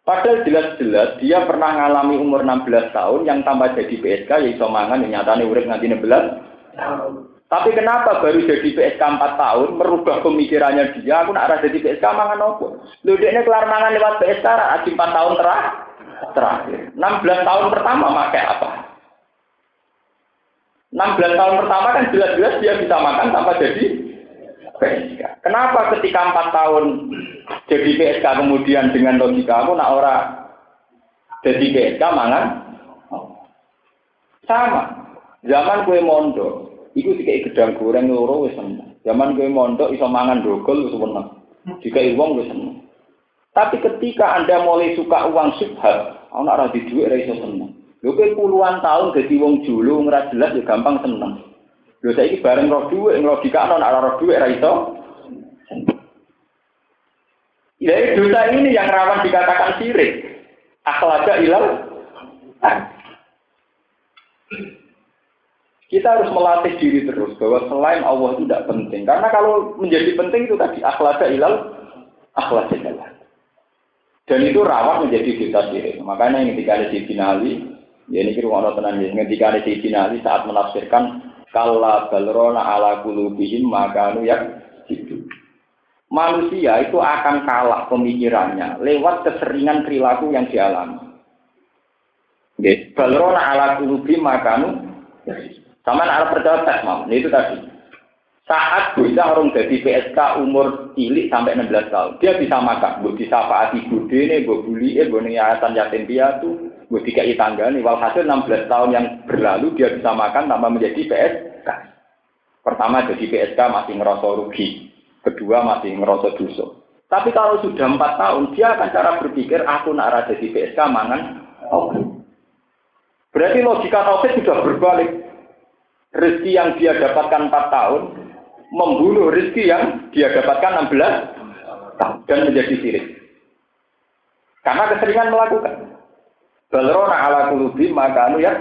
Padahal jelas-jelas dia pernah mengalami umur 16 tahun yang tambah jadi PSK ya iso mangan yang nyatanya urip nganti 16 tahun. Tapi kenapa baru jadi PSK 4 tahun merubah pemikirannya dia? Aku nak jadi PSK mangan nopo. Lu dia kelar mangan lewat PSK lagi 4 tahun terakhir. Terakhir. 16 tahun pertama pakai apa? 16 tahun pertama kan jelas-jelas dia bisa makan tanpa jadi PSK. Kenapa ketika 4 tahun jadi PSK kemudian dengan logika aku nak ora jadi PSK mangan? Sama. Zaman kue mondok, Iku dikai gedang goreng loro wis seneng. Zaman kowe mondok iso mangan dogol wis seneng. Dikai wong wis seneng. Tapi ketika Anda mulai suka uang subhat, ana ora di dhuwit ora iso seneng. Lho puluhan tahun dadi wong julu ora jelas ya gampang seneng. Lho saiki bareng roh dhuwit logika ana ora roh dhuwit ora iso. Dosa ini yang rawan dikatakan sirik. Akhlaga ilal. Kita harus melatih diri terus bahwa selain Allah itu tidak penting. Karena kalau menjadi penting itu tadi akhlak ilal akhlak ilal. Dan itu rawan menjadi dosa syirik. Makanya yang ketika ada di finali, ya ini kira orang tenang ya, ketika ada di finali saat menafsirkan kalla balrona ala kulubihim maka anu ya itu. Manusia itu akan kalah pemikirannya lewat keseringan perilaku yang dialami. Balrona ala kulubihim maka anu ya sama anak percaya tes mam, itu tadi. Saat bisa orang jadi PSK umur cilik sampai 16 tahun, dia bisa makan, bu bisa faati bude nih, bu buli, bu yayasan yatim piatu, bu dikai tangga nih. Walhasil 16 tahun yang berlalu dia bisa makan tanpa menjadi PSK. Pertama jadi PSK masih ngerasa rugi, kedua masih ngerasa dosa. Tapi kalau sudah empat tahun, dia akan cara berpikir, aku nak jadi PSK mangan, oke. Berarti logika tauhid sudah berbalik rezeki yang dia dapatkan 4 tahun membunuh rezeki yang dia dapatkan 16 tahun dan menjadi sirik. Karena keseringan melakukan. Balrona ala kulubi maka anu ya.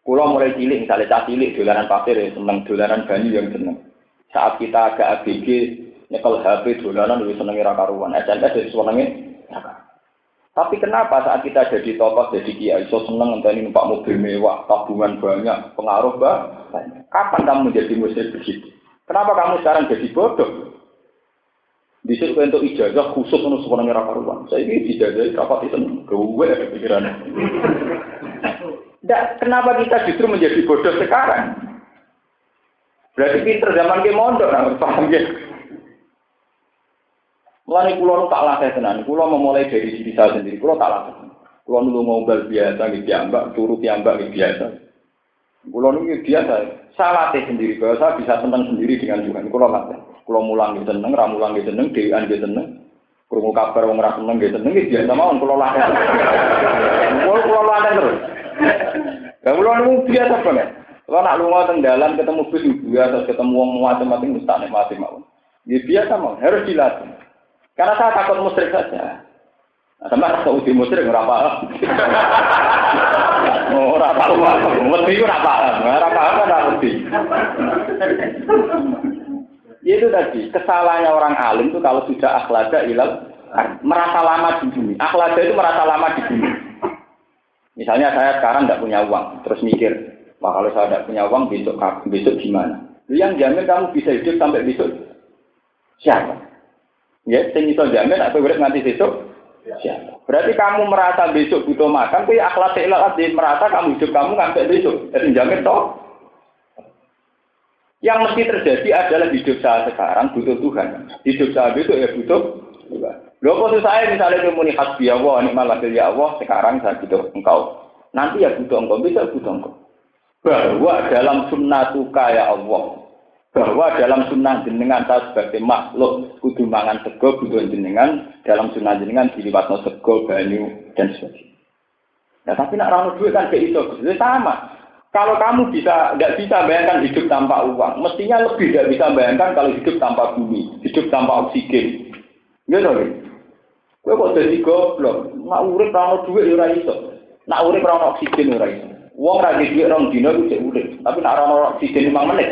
Kulo mulai cilik, misalnya cah cilik, dolanan pasir ya, seneng dolanan banyu yang seneng. Saat kita agak ABG, nyekel HP, dolanan lebih seneng ira karuan. SMS jadi senengnya tapi kenapa saat kita jadi tokoh, jadi kiai, so seneng entah numpak mobil mewah, tabungan banyak, pengaruh banyak. Kapan kamu menjadi muslim begitu? Kenapa kamu sekarang jadi bodoh? Bisa untuk ijazah khusus untuk seorang yang karuan. Saya ini ijazah dapat itu gue pikiran. Tidak, kenapa kita justru menjadi bodoh sekarang? Berarti pinter zaman ke mondok, nah, paham ya? Mulai pulau tak latih tenan, pulau memulai dari diri saya sendiri, pulau tak latih. Pulau dulu mobil biasa, gitu piambak, turu piambak gitu biasa. Pulau ini biasa, saya latih sendiri, bahwa saya bisa senang sendiri dengan Tuhan. Pulau latih, pulau mulang gitu seneng, ramulang gitu seneng, dewan gitu seneng. Krungu kabar wong ora seneng nggih seneng nggih biasa mawon kula laten. Kula kula laten terus. Lah kula niku biasa banget. Kalau nak lunga teng dalan ketemu bis biasa ketemu wong macam-macam mesti nikmati mawon. Ya biasa mawon, harus dilatih. Karena saya takut musyrik saja. Nah, sama rasa uji musyrik ora paham. Oh, ora paham. Ora paham. Ora paham ora mesti. Ya itu tadi, kesalahannya orang alim itu kalau sudah akhlada ilal merasa lama di bumi. Akhlada itu merasa lama di bumi. Misalnya saya sekarang tidak punya uang, terus mikir, wah kalau saya tidak punya uang besok besok gimana? Yang jamin kamu bisa hidup sampai besok siapa? Ya, sing iso jamin atau urip nganti besok siapa? Berarti kamu merasa besok butuh makan, kuwi akhlak ilal merasa kamu hidup kamu sampai besok. Jadi jamin toh yang mesti terjadi adalah hidup saya sekarang butuh Tuhan. Hidup saya itu ya butuh Tuhan. Loh kok saya misalnya muni hasbi Allah, ini malah ya Allah, sekarang saya butuh engkau. Nanti ya butuh engkau, bisa butuh engkau. Bahwa dalam sunnah tuka ya Allah, bahwa dalam sunnah jenengan saya sebagai makhluk mangan sego butuh jenengan dalam sunnah jenengan diliwatno sego banyu dan sebagainya. Nah tapi nak rano duit kan kayak itu, sama. Kalau kamu bisa nggak bisa bayangkan hidup tanpa uang, mestinya lebih tidak bisa bayangkan kalau hidup tanpa bumi, hidup tanpa oksigen. Gitu nih. Gue kok jadi goblok, nak urip rano duit ya ora iso. Nak urip rano oksigen ya ora iso. Wong ra duit rong dino cek urip, tapi nak rano oksigen 5 menit.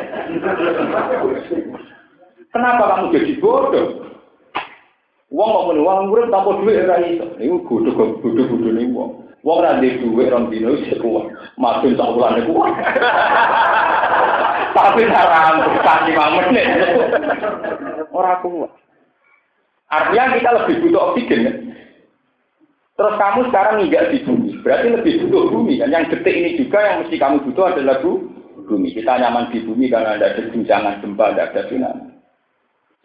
Kenapa kamu jadi bodoh? Wong kok muni wong urip tanpa ya ora iso. Iku bodoh-bodoh nih wong. Wong ra ndek dhuwit rong dino wis kuat. Makin sak wulane kuat. Tapi cara bertahan lima menit. Ora kuat. Artinya kita lebih butuh oksigen kan? Terus kamu sekarang nggak di bumi, berarti lebih butuh bumi kan? Yang detik ini juga yang mesti kamu butuh adalah bumi. Kita nyaman di bumi karena ada guncangan gempa, ada tsunami.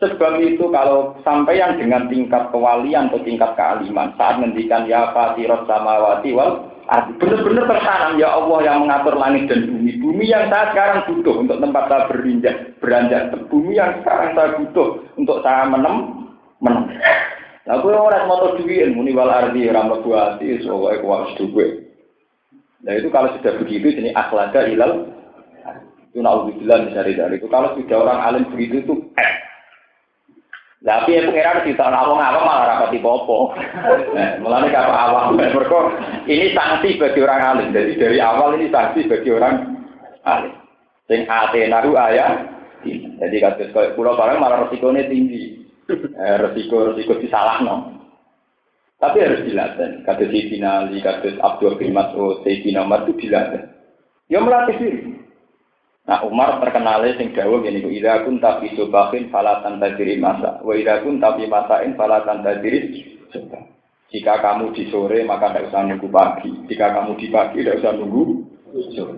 Sebab itu kalau sampai yang dengan tingkat kewalian atau tingkat kealiman saat mendikan ya fatirot samawati wal benar-benar tertanam ya Allah yang mengatur langit dan bumi. Bumi yang saya sekarang butuh untuk tempat saya berinjak, beranjak. Bumi yang sekarang saya butuh untuk saya menem, menem. Gue orang mau duit, muni wal ardi ramah buati, soalnya gue harus duit. Nah itu kalau sudah begitu, ini akhlada ilal. Itu naudzubillah dari itu. Kalau sudah orang alim begitu itu eh, tapi ya pengiran di tahun awang awang malah rapati popo. Nah, mulai apa awang mereka ini sanksi bagi orang alim. Jadi dari awal ini sanksi bagi orang alim. Sing ate naru ayah. Jadi kasus kayak pulau barang malah resikonya tinggi. Eh, resiko resiko disalah no. Tapi harus dilatih. Kasus Sayyidina Ali, kasus Abdul bin Mas'ud, Sayyidina Umar itu dilatih. Ya melatih diri. Nah Umar terkenalnya sing dawuh ngene iku ida kun tapi subahin falatan tadiri masa wa ida kun tapi masain falatan tadiri Jika kamu di sore maka tidak usah nunggu pagi. Jika kamu di pagi tidak usah nunggu sore.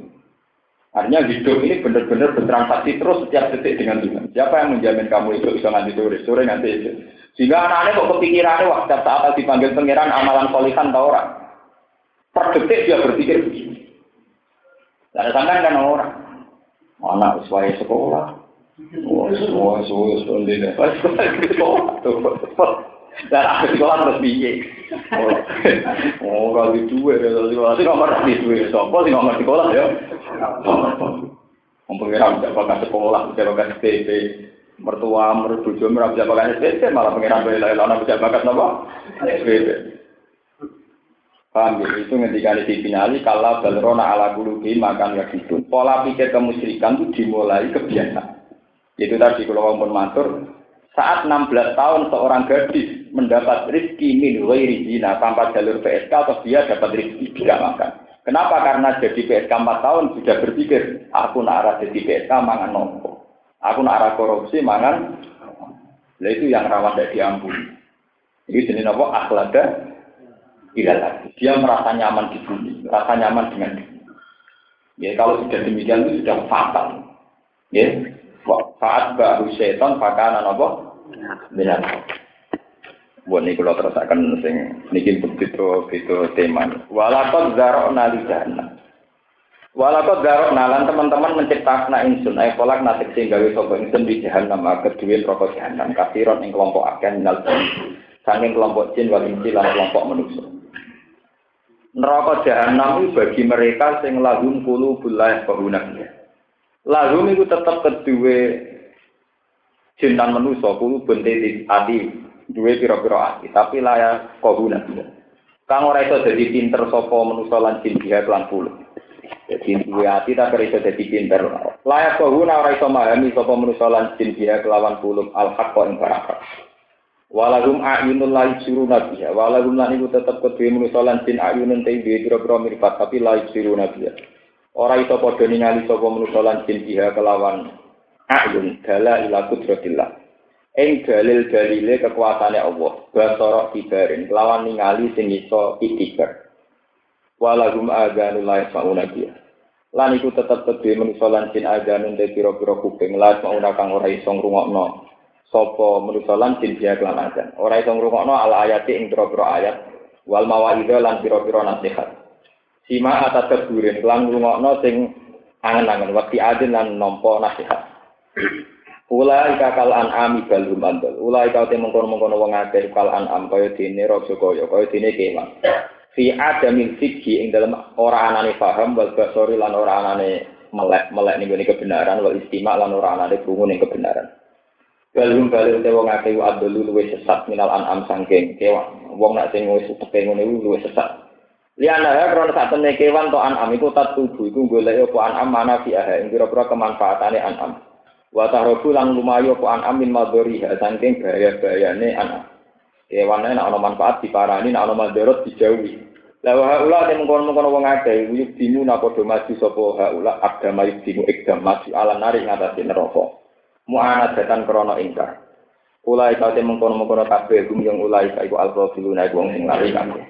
Artinya hidup ini benar-benar bertransaksi terus setiap detik dengan Tuhan. Siapa yang menjamin kamu itu bisa nanti sore, sore nanti itu. Sehingga anak-anaknya kok kepikirannya waktu saat dipanggil pangeran amalan solihan tau orang. Per detik dia berpikir begini. Dan sampai kan orang. Anak sesuai sekolah. Oh, semua semua sekolah sekolah. Dan aku sekolah terus biye. Oh, kalau di dua ya, kalau di sekolah nomor di dua. Sopo sih nomor sekolah ya. Pengiran bisa pakai sekolah, bisa pakai SPP. Mertua, mertua bisa pakai SPP, malah pengiran bela-bela bisa pakai apa? SPP. Paham ya? Itu ketika di finali kalau balrona ala kulubi makan ya gitu. Pola pikir kemusyrikan itu dimulai kebiasaan. Itu tadi kalau pun matur, saat 16 tahun seorang gadis mendapat rezeki min ghairi zina tanpa jalur PSK atau dia dapat rezeki tidak makan. Kenapa? Karena jadi PSK 4 tahun sudah berpikir, aku nak arah jadi PSK mangan nopo. Aku nak arah korupsi mangan. Itu yang rawan tidak diampuni. Ini jenis apa? Akhlada tidak lagi. Dia merasa nyaman di bumi, merasa nyaman dengan bumi. Ya, kalau sudah demikian itu sudah fatal. Ya, saat baru setan pakaian apa? Benar. Buat ini kalau terus akan sing niki begitu begitu tema. Walakot zarok nali jahannam. Walakot zarok nalan teman-teman menciptakan insun. Ayo kolak nasib sehingga sobat insun di jahannam. Kedua rokok jahannam. Kafiron yang kelompok akan minal saking kelompok jin wal insi kelompok manusia. Neraka jahanam itu bagi mereka sing lahum kulu bulah bahunaknya. Lahum itu tetap kedua jintan manusia kulu bente ati dua piro-piro ati tapi layak bahunaknya. Kang ora iso dadi pinter sapa manusa lan jin dia puluh. Jadi dua hati tak iso dadi pinter. Layak bahuna ora iso memahami sapa manusa lan jin dia kelawan puluh al-haqqa ing baraka. Walagum ayunul lahi siru nabiya. Walagum lan iku tetep kedue manusa lan jin ayunun te duwe pira-pira mripat tapi lahi siru nabiya. Ora iso padha ningali sapa manusa lan jin dia kelawan ayun dala ila kudratillah. Ing dalil dalile kekuasaane Allah. Basara kibarin kelawan ningali sing iso ikhtibar. Walagum aganul lahi sauna biya. Lan iku tetep kedue manusa lan jin aganun te pira-pira kuping lan sauna kang ora iso ngrungokno sapa manusa lan jin dia kelan azan. Ora iso ngrungokno ala ayati ing pira-pira ayat wal mawaidha lan pira-pira nasihat. Sima atas keburin kelan ngrungokno sing angen-angen waktu adin lan nampa nasihat. Ula ika kal an'ami bal humandal. Ula ika te mengkono-mengkono wong akeh kal an'am kaya dene raja kaya kaya dene kewan. Fi adamil fikhi ing dalam ora anane paham wal basori lan ora anane melek melek ning kebenaran wal istima lan ora anane krungu ning kebenaran. Balung balik te wong akeh adolu luwe sesat minal an'am sangking kewan. Wong nak sing wis teke ngene luwe sesat. Liana ya krono sak temne kewan to an'am iku tat tubuh iku golek apa an'am mana fi aha ing pira-pira kemanfaatane an'am. Wa tahrobu lang lumayu apa an'am min madhariha sangking bahaya-bahayane an'am. Kewane nek ana manfaat diparani nek ana madharat dijauhi. Lah wa haula te mengkono-mengkono wong akeh uyuk dimu napa do maju sapa haula agama dimu ikdam maju ala nari ngatasi neraka mu'anat datan krono ingkar. Ulai kau temung kono mengkono kabeh gum yang ulai kau iku alfa filuna iku wong sing lari kabeh.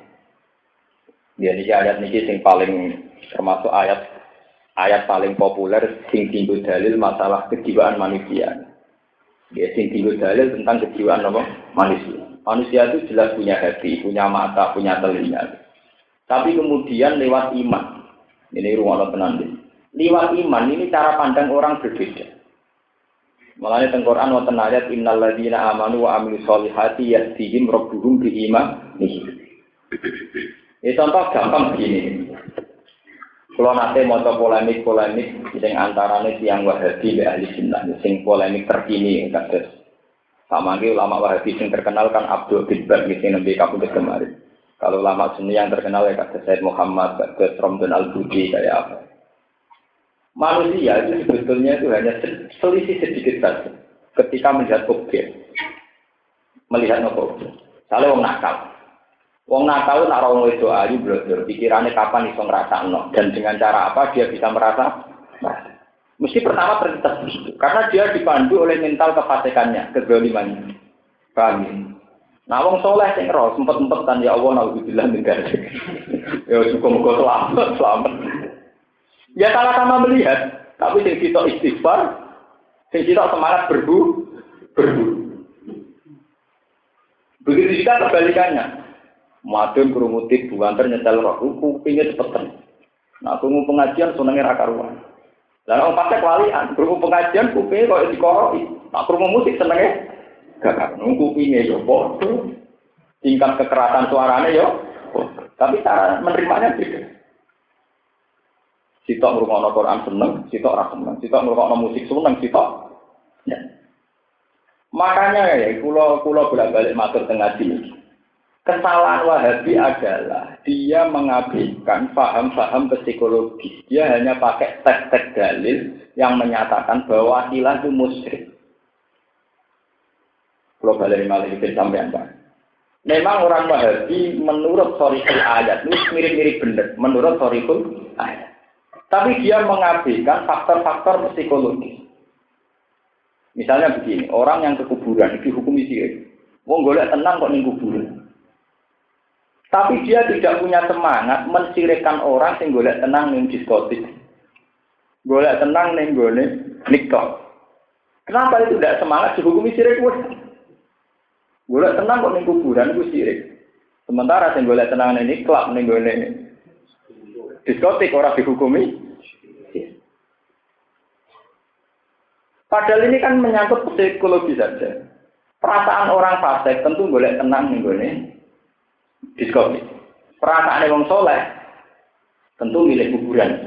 Niki ayat niki sing paling termasuk ayat ayat paling populer sing tinggu dalil masalah kejiwaan manusia. Dia sing tinggu dalil tentang kejiwaan apa? manusia. Manusia itu jelas punya hati, punya mata, punya telinga. Tapi kemudian lewat iman, ini ruang tenan Lewat iman ini cara pandang orang berbeda. Mulane teng Quran wonten ayat innal ladzina amanu wa amilus solihati yahdihim rabbuhum bi iman. Ini contoh gampang begini. Kalau nanti mau polemik-polemik yang antaranya tiang Wahabi dan ahli sunnah, sing polemik terkini kasus. Sama lagi ulama Wahabi yang terkenal kan Abdul bin Bar, misalnya Nabi Kabul kemarin. Kalau ulama sunni yang terkenal ya kasus Said Muhammad, kasus Romdon Al-Budi kayak apa manusia itu sebetulnya itu hanya selisih sedikit saja ketika melihat objek. Melihat objek? Kalau wong nakal. Wong nakal nak orang itu ayu belajar pikirannya kapan iso no dan dengan cara apa dia bisa merasa? Mesti pertama terlintas karena dia dipandu oleh mental kefasikannya kezalimannya paham ya? Nah, wong soleh sing roh sempet-sempetan ya Allah naudzubillah min Ya cukup muga selamat, selamat. Ya sama-sama melihat, tapi sing kita istighfar, sing kita semangat berbu, berbu. Begitu juga kebalikannya. Madun kerumutik buanter nyetel roh, kupingnya cepeten. Nah, krungu pengajian senengnya raka ruang. Dan orang pasek walian, krungu pengajian kupingnya kok dikoroi. Nah, krungu musik senengnya gak nunggu kupingnya yo bodoh. Tingkat kekerasan suaranya yo, tapi cara menerimanya beda. Sitok ngrungokno Quran seneng, sitok ora seneng. Sitok ngrungokno musik seneng, sitok ya. Makanya ya, kulo kulo bolak-balik matur tengah sini. Kesalahan Wahabi adalah dia mengabaikan paham-paham psikologi. Dia hanya pakai tek-tek dalil yang menyatakan bahwa ilah itu musyrik. Kulo balik malah itu sampai apa? Memang orang Wahabi menurut sorikul ayat ini mirip-mirip benar. Menurut sorikul ayat. Tapi dia mengabaikan faktor-faktor psikologis. Misalnya begini, orang yang ke kuburan dihukumi sirik. Wong golek tenang kok ning kuburan. Tapi dia tidak punya semangat mensirikan orang sing golek tenang ning diskotik. Golek tenang ning gone nikah. Kenapa itu tidak semangat dihukumi sirik wes? Golek tenang kok ning kuburan itu sirik. Sementara sing golek tenang ning klub ning gone diskotik orang dihukumi. Padahal ini kan menyangkut psikologi saja. Perasaan orang fasik tentu boleh tenang nih gue diskotik. Perasaan orang soleh tentu milik kuburan.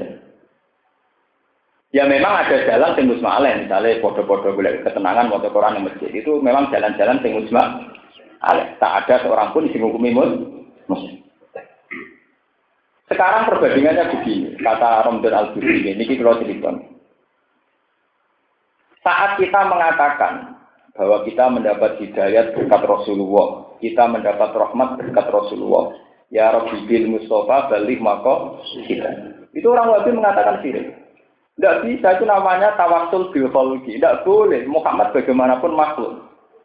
Ya memang ada jalan sing musma'alen, misalnya foto-foto boleh ketenangan foto Quran di masjid itu memang jalan-jalan sing musma'alen. Tak ada seorang pun di hukumi. Sekarang perbandingannya begini, kata Romdon Al-Buri ini, ini kalau cerita. Saat kita mengatakan bahwa kita mendapat hidayat berkat Rasulullah, kita mendapat rahmat berkat Rasulullah, ya Rabbi bil Mustafa balik maka kita. Itu orang wajib mengatakan sirik. Tidak bisa, itu namanya tawasul kholqi. Tidak boleh. Muhammad bagaimanapun makhluk.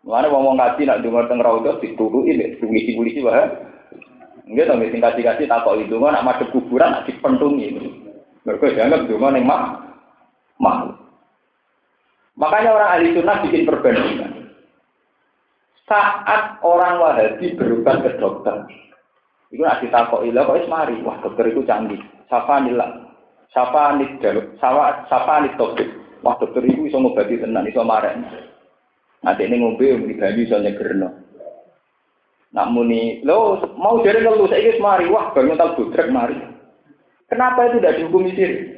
Mana ngomong ngaji nak dengar teng raudhah dituru ini, polisi-polisi wah. Enggak tahu sing kasih-kasih tak kok itu nak madhep kuburan nak dipentungi. Mereka dianggap cuma ning mak makhluk. Makanya orang ahli sunnah bikin perbandingan. Saat orang Wahabi berobat ke dokter, itu nanti takut ilah kok ismari, wah dokter itu canggih. Sapa nilai, Sapa nih sapa sapa nih topik. Wah dokter ibu iso ngobati tenan, iso marah. Nanti ini ngombe di banyu iso nyegerno. Nak muni, lo mau jadi ngeluh saya ini mari, wah baru tak budrek mari. Kenapa itu tidak dihukumi siri?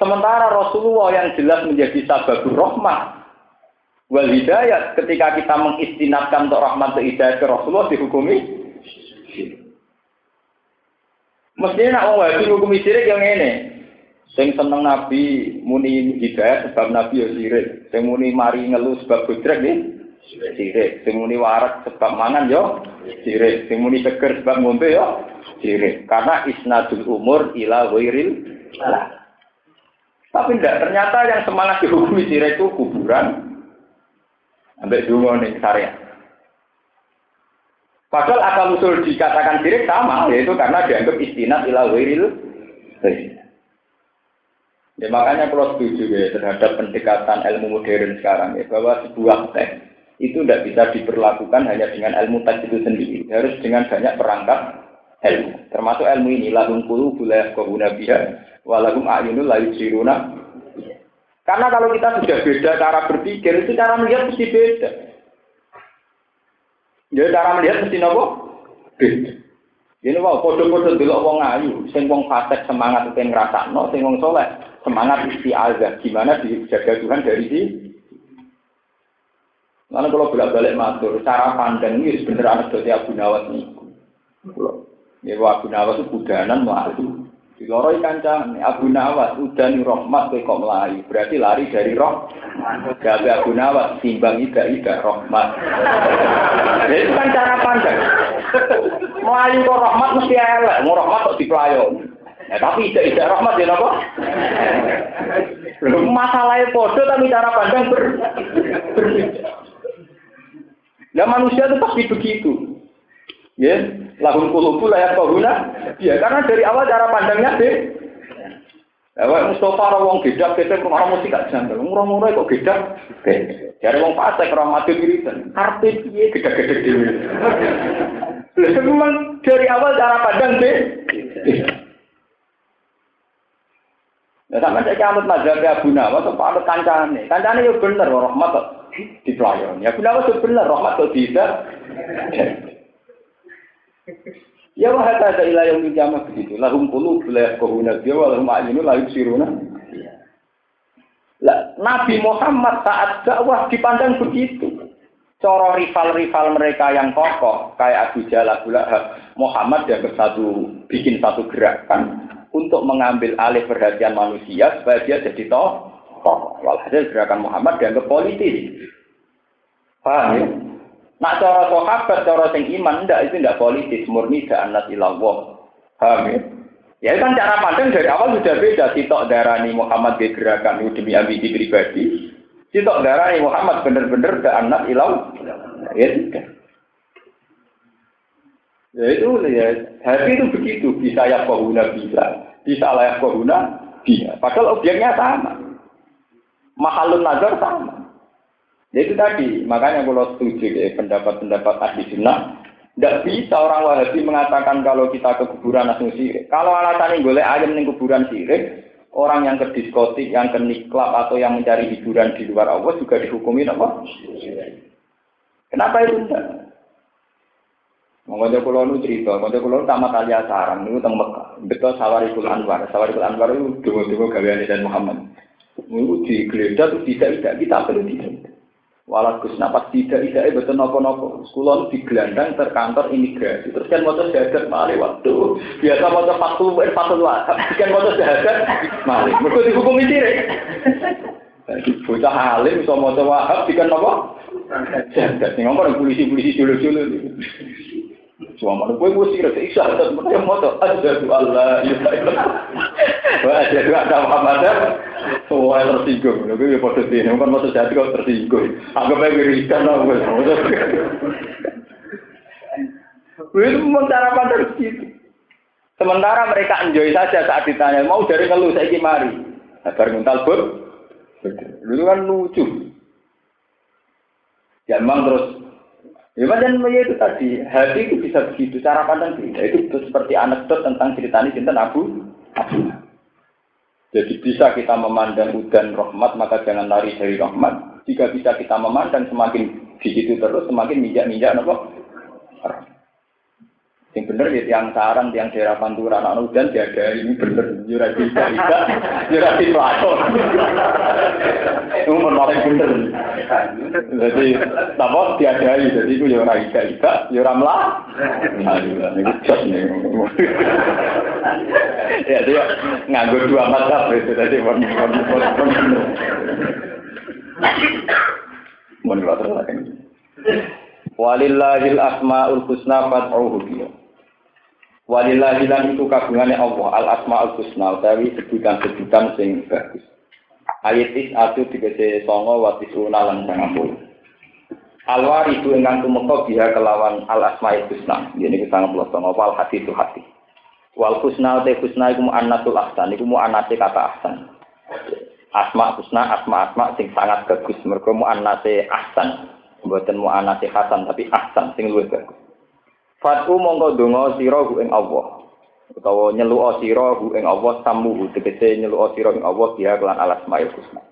Sementara Rasulullah yang jelas menjadi sababur rahmah wal hidayat ketika kita mengistinatkan untuk rahmat dan hidayat ke Rasulullah dihukumi Mestinya nak wong wahabi hukum sirik yang ini. Sing seneng Nabi muni hidayat sebab Nabi ya sirik. Sing muni mari ngeluh sebab budrek nih sirik. Sing muni warak sebab mangan yo sirik. Sing muni seger sebab ngombe yo sirik. Karena isnadul umur ila wairil Tapi tidak, ternyata yang semangat dihukumi sirik itu kuburan. Ambil dulu nih syariat. Padahal akal usul dikatakan sirik sama, yaitu karena dianggap istinat ila wiril. Ya makanya kalau setuju ya terhadap pendekatan ilmu modern sekarang ya bahwa sebuah teks itu tidak bisa diperlakukan hanya dengan ilmu teks itu sendiri, harus dengan banyak perangkat ilmu. Termasuk ilmu ini lahum kulu bulayah kohuna biha walahum ayunul layu siruna. Karena kalau kita sudah beda cara berpikir, itu cara melihat mesti beda. Ya cara melihat mesti nopo? Ini wow, podo-podo dulu wong ayu, sing wong fasik semangat itu no, sing wong soleh semangat azab. Gimana dijaga Tuhan dari si? Lalu kalau bolak-balik matur, cara pandang ini sebenarnya anak dari Abu Nawas nih. Ya Abu Nawas itu budanan malu. Di loro kancane Abu Nawas udani rahmat kowe kok melayu. Berarti lari dari roh. Gawe Abu Nawas timbang ida ida rahmat. Jadi itu kan cara pandang. Melayu kok rahmat mesti elek, mau rahmat kok dipelayo. Ya, tapi ida ida rahmat ya napa? Masalahnya podo tapi cara pandang ber. Nah manusia itu pasti begitu. Ya, lahum kulubu layak guna. Ya, karena dari awal cara pandangnya deh. Ya, Mustafa orang wong gedak kita rumah mesti gak janggal. Murah-murah kok gedak. Dari wong pasek orang mati wiridan. Karpe piye gedak-gedak dhewe. Memang dari awal cara pandang deh. Ya sama saya anut mazhab Abu Nawas atau anut kancane. Kancane ya bener rahmat di pelayan. Ya Abu Nawas bener rahmat kok tidak. Ya wah ada ilah yang dijamah begitu. Lahum puluh belah kohuna dia walahum ayinu layu siruna. Lah, Nabi Muhammad saat dakwah dipandang begitu. Coro rival-rival mereka yang kokoh kayak Abu Jalal Abu Muhammad yang satu bikin satu gerakan untuk mengambil alih perhatian manusia supaya dia jadi toh. Walhasil gerakan Muhammad dianggap politis. Paham ya? Nak cara sahabat, cara sing iman, ndak itu ndak politis, murni anak ilallah. Paham ya? Ya kan cara pandang dari awal sudah beda. Sitok darani Muhammad di gerakan demi ambisi pribadi. Sitok darani Muhammad bener-bener ke anak ilau. Ya. Ya itu ya, hati itu begitu. Bisa ya kohuna bisa. Bisa layak kohuna bisa. Padahal objeknya sama. Mahalun nazar sama. Ya itu tadi, makanya kalau setuju ya, pendapat-pendapat ahli sunnah, tidak bisa orang wahabi mengatakan kalau kita ke kuburan langsung sirik. Kalau alasannya boleh ayam di kuburan sirik, orang yang ke diskotik, yang ke niklab atau yang mencari hiburan di luar Allah juga dihukumi apa? Kenapa itu enggak? Mengajak pulau nu cerita, mengajak pulau tamat alia sarang itu tentang Mekah. Betul Sawarikul Anwar, Sawarikul Anwar itu dua-dua gawean dan Muhammad. Itu digeledah tuh tidak tidak kita perlu tidak. Walau Gus napas tidak tidak betul nopo nopo. Sekolah di gelandang terkantor imigrasi. Terus kan motor jahat malih waktu biasa motor faktul eh faktul Kan motor jahat malih. Mereka dihukum ini Jadi bocah alim so motor wahab dikan nopo. Jahat. Nih ngomong polisi polisi dulu dulu. Cuma mana gue gue sih rasa isya ada mereka moto ada tuh Allah ya Wah ada tuh ada Muhammad semua tersinggung. Gue ya foto sini bukan foto jati kau tersinggung. Anggap aja wiridan lah gue. Gue itu memang cara pandang gitu. Sementara mereka enjoy saja saat ditanya mau dari ngeluh saya mari. Agar mental pun, Dulu kan lucu. Ya memang terus Ya dan itu tadi, hati itu bisa begitu, cara pandang beda. Itu seperti anekdot tentang cerita ini tentang Abu Abu. Jadi bisa kita memandang udan rahmat, maka jangan lari dari rahmat. Jika bisa kita memandang semakin di situ terus, semakin minjak-minjak apa? Yang bener ya yang sarang, yang daerah pantura, anak udan ada ini bener jurasi cerita, jurasi pelakon. Itu menarik bener. Jadi apa diadai, jadi itu orang lah. Nah, ini nih. Ya dia nganggur dua mata itu tadi mon mon mon mon. Mon mon Walillahil asmaul husna fad'uhu bihi. Walillahi lan itu kagungane Allah al asmaul husna utawi sebutan-sebutan sing bagus. Ayat is atu digese songo watis una lan sangampul. Alwar itu ingkang tumeka biha kelawan al asmaul husna. Ini kita ngeplos songo wal hati itu hati. Wal husna te husna iku mu'annatul ahsan iku mu'annate kata ahsan. Asma husna asma asma sing sangat bagus mergo mu'annate ahsan. Mboten mu'annate hasan tapi ahsan sing luwih bagus. Fatu mongko donga sira ing Allah. Utawa nyeluk sira ing Allah samuhu tegese nyeluk sira ing Allah dia kelan alas mail husna.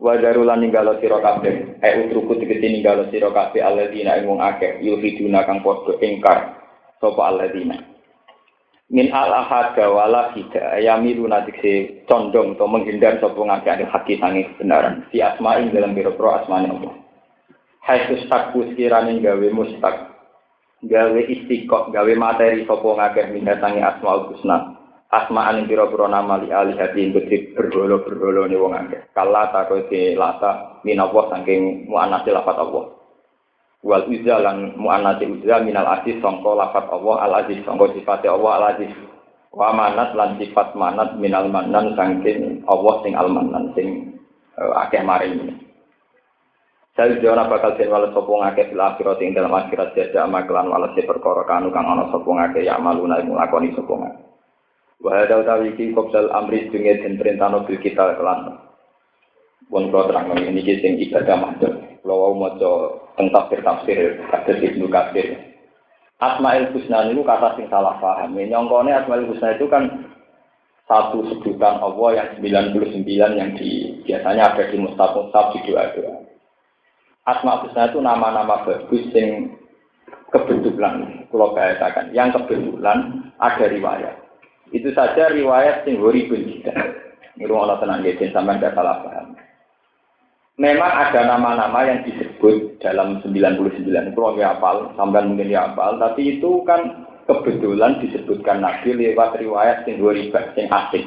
Wa darulan ninggalo sira kabeh, e utruku tegese ninggalo sira kabeh alladzina ing wong akeh yulhiduna kang padha ingkar sapa alladzina. Min al ahada wala hida ayamiru nadikse condong atau menghindar sapa ngakeh haki sange kebenaran. Si asma'in dalam biro-biro asmane Allah. Hai takku sekirane gawe mustak gawe istiqok, gawe materi sopo ngakeh mindatangi asmaul husna. Asma'an ing pira-pira nama li ali hati berholo-berholo ni wong akeh. Kala takote lata minallah saking mu'anasi lafat Allah. Wal uzza lan mu'anasi uzza minal aziz sangka lafat Allah al aziz sangka sifat Allah al aziz. Wa manat lan sifat manat minal manan saking Allah sing al manan sing uh, akeh maring. Saya jona bakal den wales sapa ngake fil akhirat ing dalam akhirat jasa amaklan wales perkara kanu kang ana sapa ngake ya maluna ing lakoni sapa ngake. Wa hada utawi iki kopsal amri dunge den perintahno bil kita kelan. Pun kula terang ini iki sing ibadah madhep. Kula wau maca teng tafsir tafsir kados Ibnu Katsir. Asmaul Husna itu kata sing salah paham. Nyongkone Asmaul Husna itu kan satu sebutan Allah yang 99 yang di biasanya ada di mustaf-mustaf di doa-doa. Asma Husna itu nama-nama bagus yang kebetulan, kalau bahasakan, yang kebetulan ada riwayat. Itu saja riwayat yang horibun. Ini rumah Allah tenang ya, sampai tidak salah paham. Memang ada nama-nama yang disebut dalam 99 itu orang hafal, sampai mungkin hafal, tapi itu kan kebetulan disebutkan Nabi lewat riwayat yang horibun, yang asing.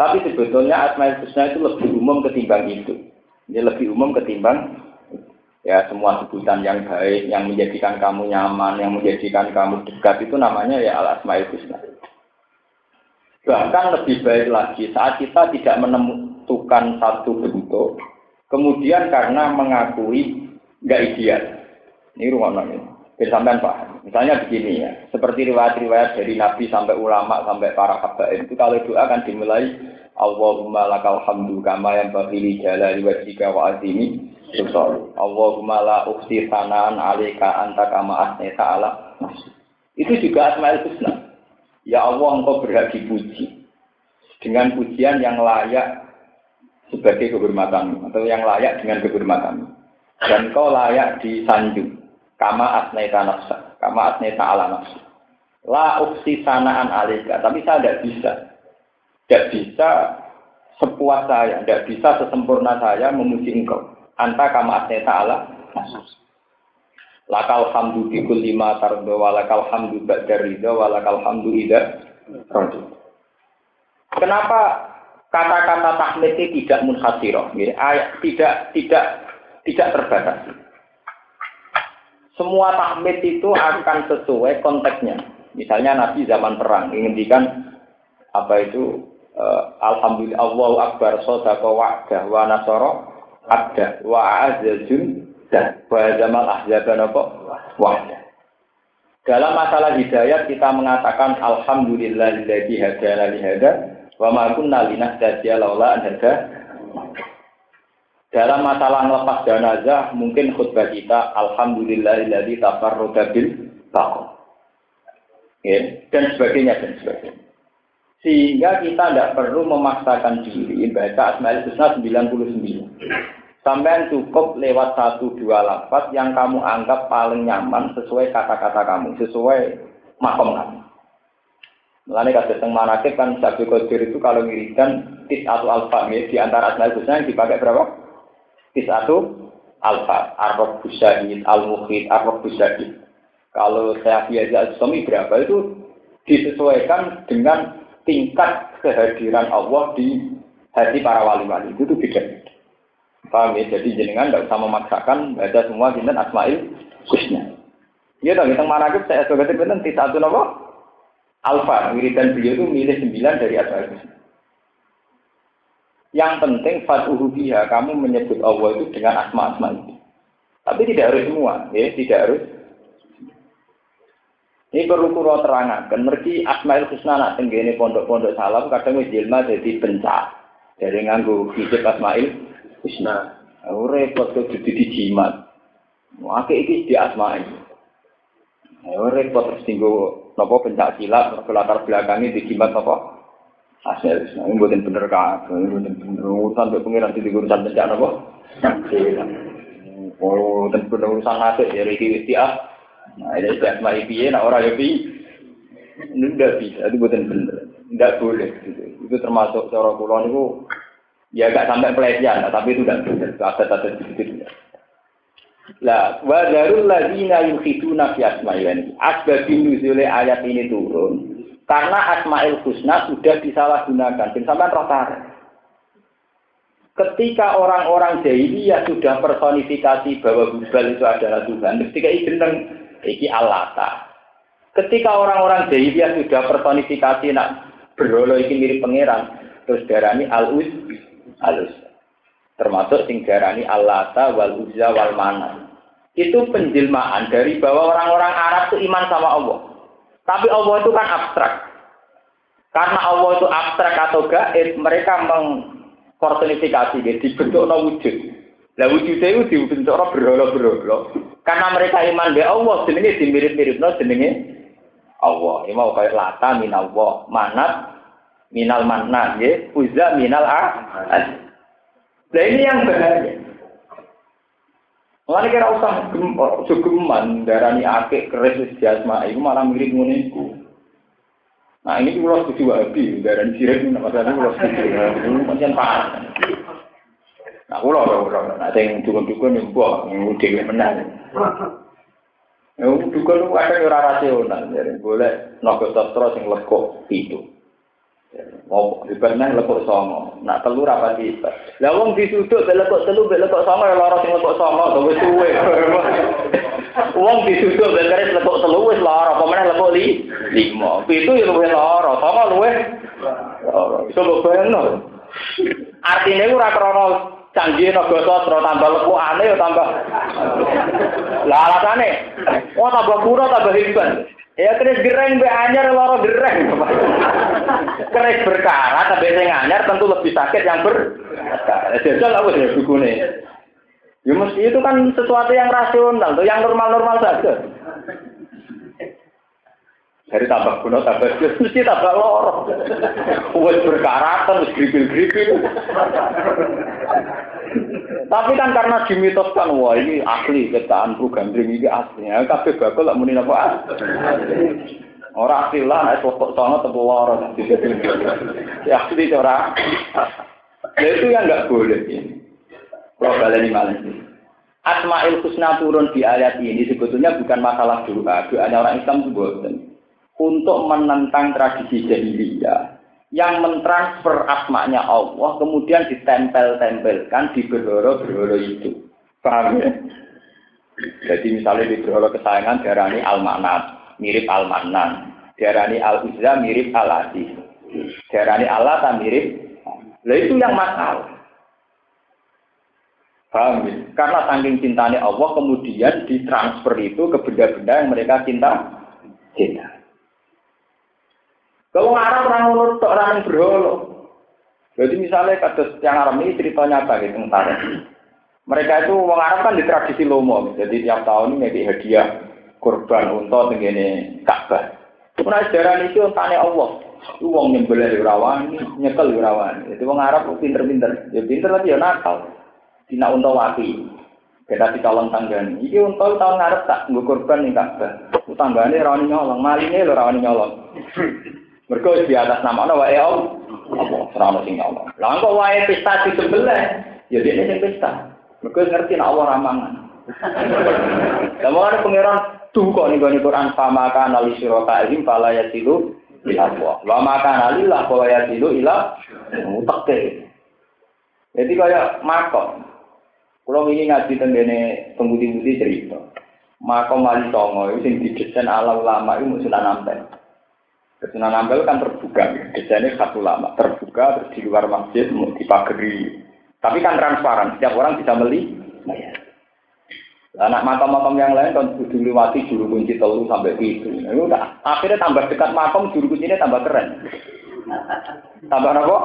Tapi sebetulnya Asma Husna itu lebih umum ketimbang itu. Ini lebih umum ketimbang ya semua sebutan yang baik, yang menjadikan kamu nyaman, yang menjadikan kamu dekat itu namanya ya al asmaul husna. Bahkan lebih baik lagi saat kita tidak menentukan satu bentuk, kemudian karena mengakui nggak ideal. Ini rumah Bersamaan pak. Misalnya begini ya, seperti riwayat-riwayat dari Nabi sampai ulama sampai para habaib itu kalau doa akan dimulai Allahumma lakal hamdu kama yang bagi jalali wajhika wa azimi sultan. Allahumma la ukhsi sanaan alika anta kama asneta ala Itu juga asmaul husna. Ya Allah engkau berhak dipuji dengan pujian yang layak sebagai kehormatan atau yang layak dengan kehormatan. dan kau layak disanjung kama asnaita nafsa kama asnaita ala nafsa la uksi sanaan alika. Tapi saya tidak bisa. Tidak bisa sepuas saya tidak bisa sesempurna saya memuji engkau. Anta kama asnaita ala nafsa lakal hamdu di lima tardo walakal hamdu ba'da ridha hamdu ida Kenapa kata-kata tahmid ini tidak munhasiroh, tidak tidak tidak terbatas. Semua tahmid itu akan sesuai konteksnya. Misalnya Nabi zaman perang menghentikan apa itu uh, Alhamdulillah Allahu Akbar sodaka wa'dah wa nasara abda wa dan wa zaman ahzaban apa. Dalam masalah hidayat kita mengatakan Alhamdulillahilladzi hadana li Wa ma kunna linahtadiya laula an Dalam masalah melepas jenazah mungkin khutbah kita alhamdulillahilladzi tafarrada bil taqwa. Ya, dan sebagainya dan sebagainya. Sehingga kita tidak perlu memaksakan diri baca Asmaul Husna 99. Sampai cukup lewat satu dua lafaz yang kamu anggap paling nyaman sesuai kata-kata kamu, sesuai makom kamu. Mulane kasus teng manakib kan Sabi Qadir itu kalau ngirikan tis atau alfa di antara asmaul husna yang dipakai berapa? Tis atau alfa, arrob busyahid, al mukhid, arrob busyahid. Kalau saya biasa suami berapa itu disesuaikan dengan tingkat kehadiran Allah di hati para wali-wali itu beda. Paham ya? Jadi jenengan tidak usah memaksakan baca semua jinten asmaul husna. Iya dong, yang manakib saya sebagai itu tis atau apa? Alfa, wiridan beliau itu milih sembilan dari Asmaul Yang penting fatuhu biha, kamu menyebut Allah itu dengan asma-asma itu. Tapi tidak harus semua, ya, tidak harus. Ini perlu kuro terangkan. Mergi Asmaul Husna nak tenggene pondok-pondok salam kadang wis jilma jadi bencak dari nganggu hidup Asmaul Husna. Repot kok jadi dijimat. Wah, iki di Asmaul. Repot terus tinggal Nopo pencak silat, latar belakangnya di jimat nopo. Hasil, ini buatin bener kak, ini buatin bener urusan untuk pengiran di urusan pencak nopo. Oh, dan bener urusan nasib ya, Riki Istiah. Nah, ini sudah sama IPA, nah orang IPA. Ini tidak bisa, itu buatin bener. Tidak boleh. Gitu. Itu termasuk cara kulon itu, ya gak sampai pelecehan, tapi itu tidak benar. Ada-ada gitu. Lah, wa darul ladzina yukhiduna fi asma'il. Asbab nuzule ayat ini turun karena Asmaul Husna sudah disalahgunakan. Dan sampai roh Ketika orang-orang jahiliyah sudah personifikasi bahwa Hubal itu adalah Tuhan, ketika ini gendeng iki Alata. Ketika orang-orang jahiliyah sudah personifikasi nak berolo iki mirip pangeran, terus darani Al-Uz, Al-Uz termasuk sing darani Allata wal Uzza wal Manat. Itu penjelmaan dari bahwa orang-orang Arab itu iman sama Allah. Tapi Allah itu kan abstrak. Karena Allah itu abstrak atau gaib, mereka mengpersonifikasi dia dibentuk no wujud. Lah wujudnya itu dibentuk no berhala-berhala. Karena mereka iman be Allah, jenenge dimirip-mirip no jenenge Allah. Ini mau kayak lata minallah, manat minal manna, ya, uzza minal ah. Nah ini yang bahaya. Mulane kira usah sugeman darani akeh keris jasma itu malah mirip ngono iku. Nah ini kula setuju wabi darani sirik masalah kula setuju. Pancen pak. Nah kula kula nah sing dukun-dukun yo mbok dhewe menang. Ya dukun ada ora rasional, jadi boleh naga sastra sing lekuk itu. Oh, ibadah lekuk songo. Nak telur apa sih? Lah wong disuduk be lekuk telu be lekuk songo ya lara sing lekuk songo to wis suwe. Wong disuduk be keris lekuk telu wis lara, apa meneh lekuk li lima. Pitu ya luwih lara, songo. Iso mbok bayangno. Artine ora krana canggih naga sastra tambah lekukane ya tambah. Lah alasane, oh tambah pura tambah hebat. Ya keris gereng be anyar loro gereng. keris berkarat tapi sing anyar tentu lebih sakit yang ber. Jajal apa ya bukune. Ya mesti itu kan sesuatu yang rasional, tuh yang normal-normal saja. Dari tambah kuno tambah jus, mesti tambah loro. Wes berkarat terus gripil-gripil. Tapi kan karena dimitoskan, wah ini asli ciptaan Bro Gandring ini asli. Ya, kabeh bakal lak muni apa? Ora asli lah, nek kok sono tepu lara. Ya asli ora. Ya itu yang nggak boleh. Kalau baleni malah Asmaul Husna turun di ayat ini sebetulnya bukan masalah doa. Doanya orang Islam itu. Untuk menentang tradisi jahiliyah yang mentransfer asmanya Allah kemudian ditempel-tempelkan di berhoro-berhoro itu. Paham ya? Jadi misalnya di berhoro kesayangan darani al-manat, mirip al-manan. Darani al-uzza mirip al-aziz. Darani Allah tak mirip. Lah itu yang masalah. Paham ya? Karena saking cintanya Allah kemudian ditransfer itu ke benda-benda yang mereka cinta. Cinta. Kalau Arab orang tok orang berholo. Jadi misalnya kados yang Arab ini cerita nyata gitu tentara. Mereka itu orang Arab kan di tradisi lomo, jadi tiap tahun ini hadiah kurban untuk begini Ka'bah. Pernah sejarah ini tanya Allah. Itu wong nyembelih rawan, nyekel rawan. Jadi wong Arab pinter-pinter. Ya pinter tapi ya nakal. Tina untuk wati. Kita di calon tanggani. Iki untuk tahun ngarep tak nggo kurban ning Ka'bah. Tanggane rawani nyolong, malinge lho rawani nyolong. Mereka di atas nama Allah, wae om, apa serana sing Allah. Lah kok wae pesta di sebelah, ya dia sing pesta. Mereka ngerti nak Allah ramangan. Lah mau ada pangeran tuh kok nih gue Quran sama kan ali surata ilim fala yasilu ila Allah. Wa maka alillah fala yasilu ila mutakke. Jadi kayak makom. Kalau ini ngaji tenggene pembudi-budi cerita. Makom wali songo itu sing didesain ala ulama itu sudah nampak. Sunan Ampel kan terbuka, desainnya satu lama, terbuka terus di luar masjid, di pageri. Tapi kan transparan, setiap orang bisa beli. Anak makam-makam yang lain kan kudu liwati juru kunci telu sampai itu. Nah, udah. Akhirnya tambah dekat makam juru kuncinya tambah keren. Tambah apa?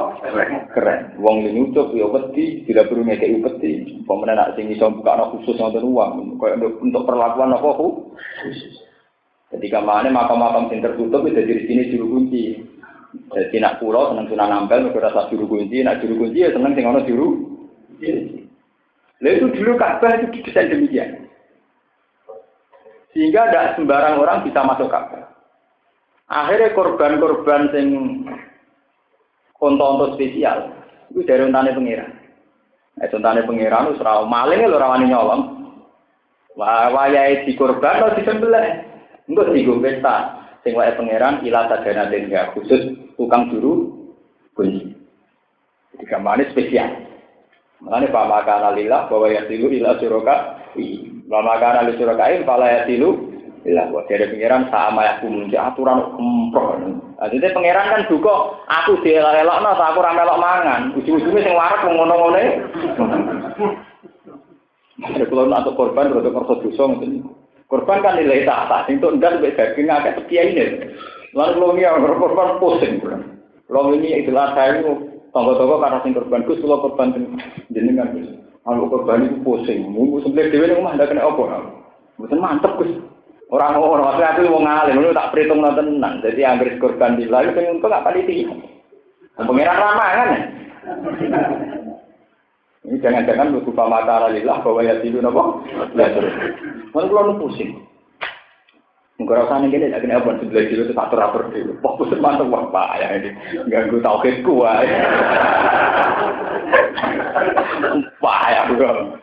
Keren. Wong ini ucap ya peti, tidak perlu ngekei peti. Pemenang nak sing iso buka anak khusus nonton uang. Kayak untuk perlakuan apa khusus. Ketika mana makam-makam yang tertutup itu dari sini juru kunci. Jadi nak pulau seneng sunan nampel, mereka rasa juru kunci, nak juru kunci ya seneng sing juru. Lalu itu dulu Ka'bah itu didesain demikian. Sehingga tidak sembarang orang bisa masuk Ka'bah. Akhirnya korban-korban sing konto-konto spesial itu dari untane pengiran. Eh untane pengiran itu serau maling lho rawani nyolong. Wah, wayai di korban atau di Enggak sih gue pesta. Sing wae pangeran ila sadana den khusus tukang juru kunci. Jadi gambarnya spesial. Makanya Pak Makana lillah bahwa ya tilu ila suroka. Pak Makana li surokain pala ya tilu Ilah, buat dari pangeran sama aku muncul aturan kempro. Nah, jadi pangeran kan juga aku dielak-elak nah, aku ramelok mangan. Ujung-ujungnya sing warak ngono-ngono. Ada kalau untuk korban, untuk korban dosa. Korban kan nilai tahta, itu enggak sampai daging agak sekian ini. Lalu kalau ini yang korban pusing. Kalau ini itu saya itu tonggo-tonggo karena sing korban gus, kalau korban jenengan gus. Kalau korban itu pusing, mungkin sebelah dewi rumah ada kena apa? Bukan mantep gus. Orang orang maksudnya aku mau ngalim, lu tak perhitung nonton tenang. Jadi Inggris korban di lalu, pengen untuk nggak pasti Pengiran ramah kan? Ini jangan-jangan lu lupa mata lillah bahwa ya tidur nopo. Ya terus. Mana kalau pusing. Mungkin nih gini, jadi apa sebelah dulu itu satu rapor dulu. Fokus mantap wah pak ya ini ganggu tauhid gua. Pak ya bukan.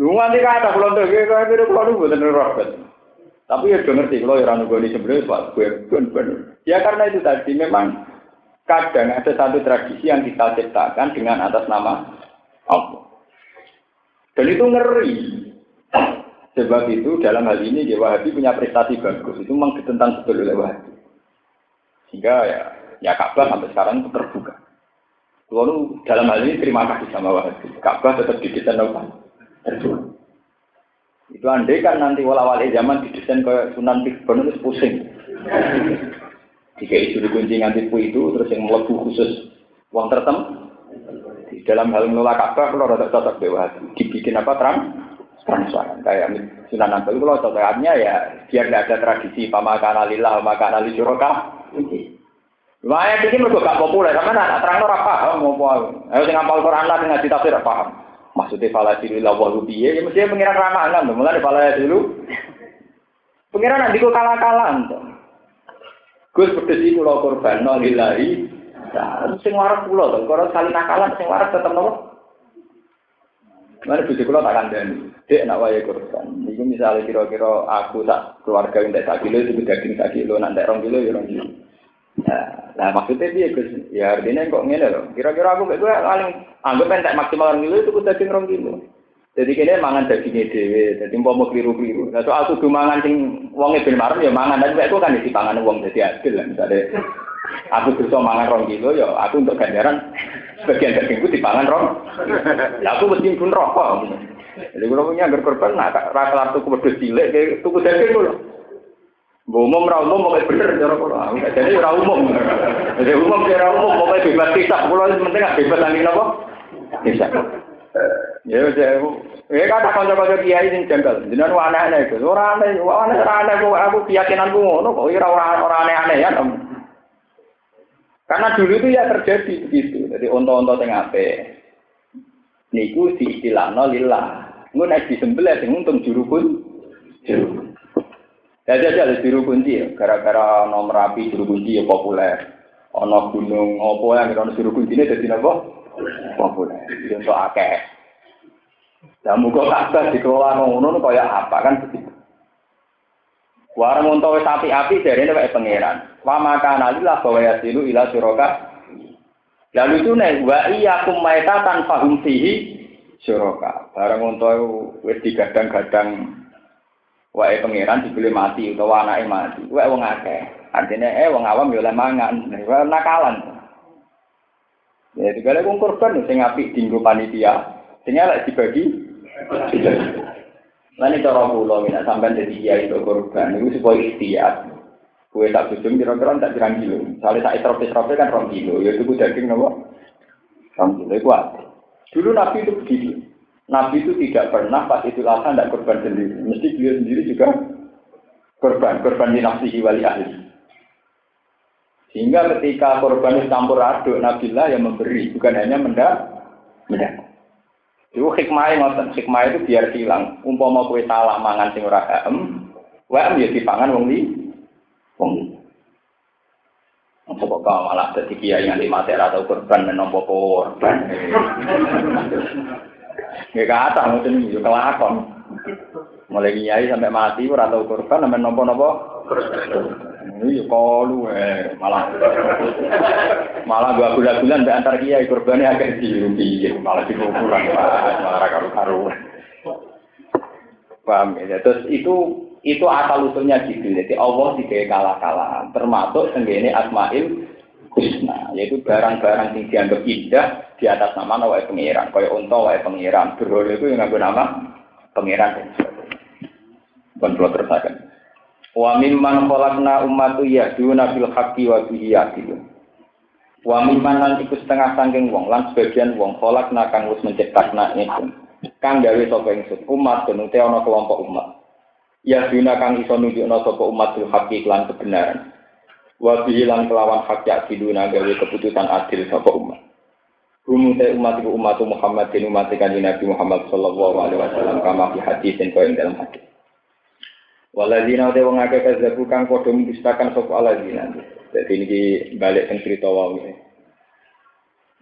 Lu nganti kata kalau tuh gue kalau itu kalau lu bener robot. Tapi ya udah ngerti kalau orang gue di sebelah pak gue bener. Ya karena itu tadi memang kadang ada satu tradisi yang kita ciptakan dengan atas nama Allah. Dan itu ngeri. Sebab itu dalam hal ini ya Wahabi punya prestasi bagus. Itu memang ditentang betul oleh Wahabi. Sehingga ya, ya Ka'bah sampai sekarang terbuka. Lalu dalam hal ini terima kasih sama Wahabi. Ka'bah tetap didesain apa? Terbuka. Itu andai kan nanti wala-wali zaman didesain ke Sunan Fikbon itu pusing. Jika itu dikunci nganti itu, terus yang melebu khusus uang tertentu, di dalam hal mengelola Ka'bah kalau rada cocok dewa dibikin apa terang transparan kayak Sunan Ampel kalau cocoknya ya biar tidak ada tradisi pamakan alillah pamakan ali syuraka Lumayan ini mereka gak populer, anak terang ora paham mau apa. Ayo sing ngapal Quran lah ngaji tafsir paham. Maksudnya fala silu ila wa piye? Ya mesti pengiran ramalan to. Mulane fala silu. Pengiran nanti kok kalah-kalah. Gus pedes iki kula korban lillahi. Nah, sing waras kula to. Kalau sekali nakalan sing waras tetep nopo? Mana bujuk kula tak kandani. Dek nak wae korban. Iku misalnya kira-kira aku tak keluarga yang tak kilo itu daging sak kilo, nanti rong kilo ya rong kilo. Nah, maksudnya dia Gus, ya artinya kok ngene loh. Kira-kira aku kayak gue paling anggap entek maksimal kilo itu daging rong kilo. Jadi kini mangan dagingnya dewe, jadi mau mau keliru keliru. Nah soal tuh mangan sing wongnya ben marem ya mangan, tapi aku kan di pangan wong jadi adil lah misalnya. Aku bisa mangan rong kilo ya, aku untuk ganjaran sebagian dagingku dipangan rong. Ya aku mesti pun rokok. Jadi kalau punya agar korban, nah rata-rata tuku wedus cilik, tuku daging loh. umum ra umum pokoke bener cara kula. Jadi ra umum. Jadi umum ra umum pokoke bebas hisab kula penting bebas nang napa? Hisab. Ya wis ya kata kanca-kanca kiai sing janggal. Jenengan aneh-aneh itu. Ora aneh, ora aneh, ora aneh aku keyakinanku ngono kok ora ora aneh-aneh ya. Karena dulu itu ya terjadi begitu. Jadi onto-onto sing apik. Niku diistilahno lillah. Engko nek disembelih sing untung juru pun juru. Ya aja ada juru kunci ya, gara-gara nomor api juru kunci ya populer. Ono gunung opo yang ono juru kunci ini jadi apa? Populer. Untuk akeh. Dan muka kakak dikelola ngono kaya apa kan begitu. Warung untuk sapi api dari ini pangeran. Wa maka nalilah bahwa yasilu ila suroka. Lalu itu nih wa iya kumaita tanpa humsihi suroka. Barang untuk wis digadang-gadang wae pangeran dibeli mati utawa anake mati. Wae wong akeh. Artinya eh wong awam yo oleh mangan. Wae nakalan. Ya digale wong korban sing apik dinggo panitia. Sing elek dibagi. Lan cara kula nek sampean dadi kiai itu korban niku supaya ikhtiar. Kue tak bujung kira-kira tak pirang kilo. Soalnya tak isrof-isrof kan rong kilo. Ya itu daging nopo. Rong kilo itu Dulu Nabi itu begitu. Nabi itu tidak pernah pas itu lasa tidak korban sendiri. Mesti beliau sendiri juga korban, korban di nafsihi wali ahli. Sehingga ketika korban campur aduk, Nabilah yang memberi, bukan hanya mendak, mendak. Itu hikmahnya ngoten, hikmah itu biar hilang. Umpama kue salah mangan sing ora em, wae ya dipangan wong li, wong. Apa kok malah dadi kiai nganti mati atau korban menompo korban. Nggak kata mungkin juga kelakon. Mulai kiai sampai mati ora tau korban sampai nopo-nopo. Ini kalu eh malah malah gua bulan-bulan di antar kiai korbannya agak dirugi malah dikukuran malah karu-karu. Paham ya? Terus itu itu asal usulnya gitu. Jadi Allah tidak kalah-kalah. Termasuk tenggene Asmail husna, yaitu barang-barang yang dianggap indah di atas nama nawa pengiran, kaya unta wae pengiran, berholo itu yang nganggo nama pengiran. Bukan perlu terusakan. Wa mimman khalaqna ummatu yahduna bil haqqi wa bihi yahdun. Wa mimman lan iku setengah sangking wong lan sebagian wong khalaqna kang wis menciptakna ingsun. Kang gawe sapa ingsun umat den ana kelompok umat. Yahduna kang iso nunjukna sapa umat bil haqqi lan kebenaran. wa bihilan kelawan hak yak diduna gawe keputusan adil sapa umat. Rumu te umat iku umat Muhammad dan umat kanjeng Nabi Muhammad sallallahu alaihi wasallam kama fi hadis yang kau dalam hadis. Waladina te wong akeh kazzabu kang padha mendustakan sapa aladina. Dadi niki balik teng cerita wae.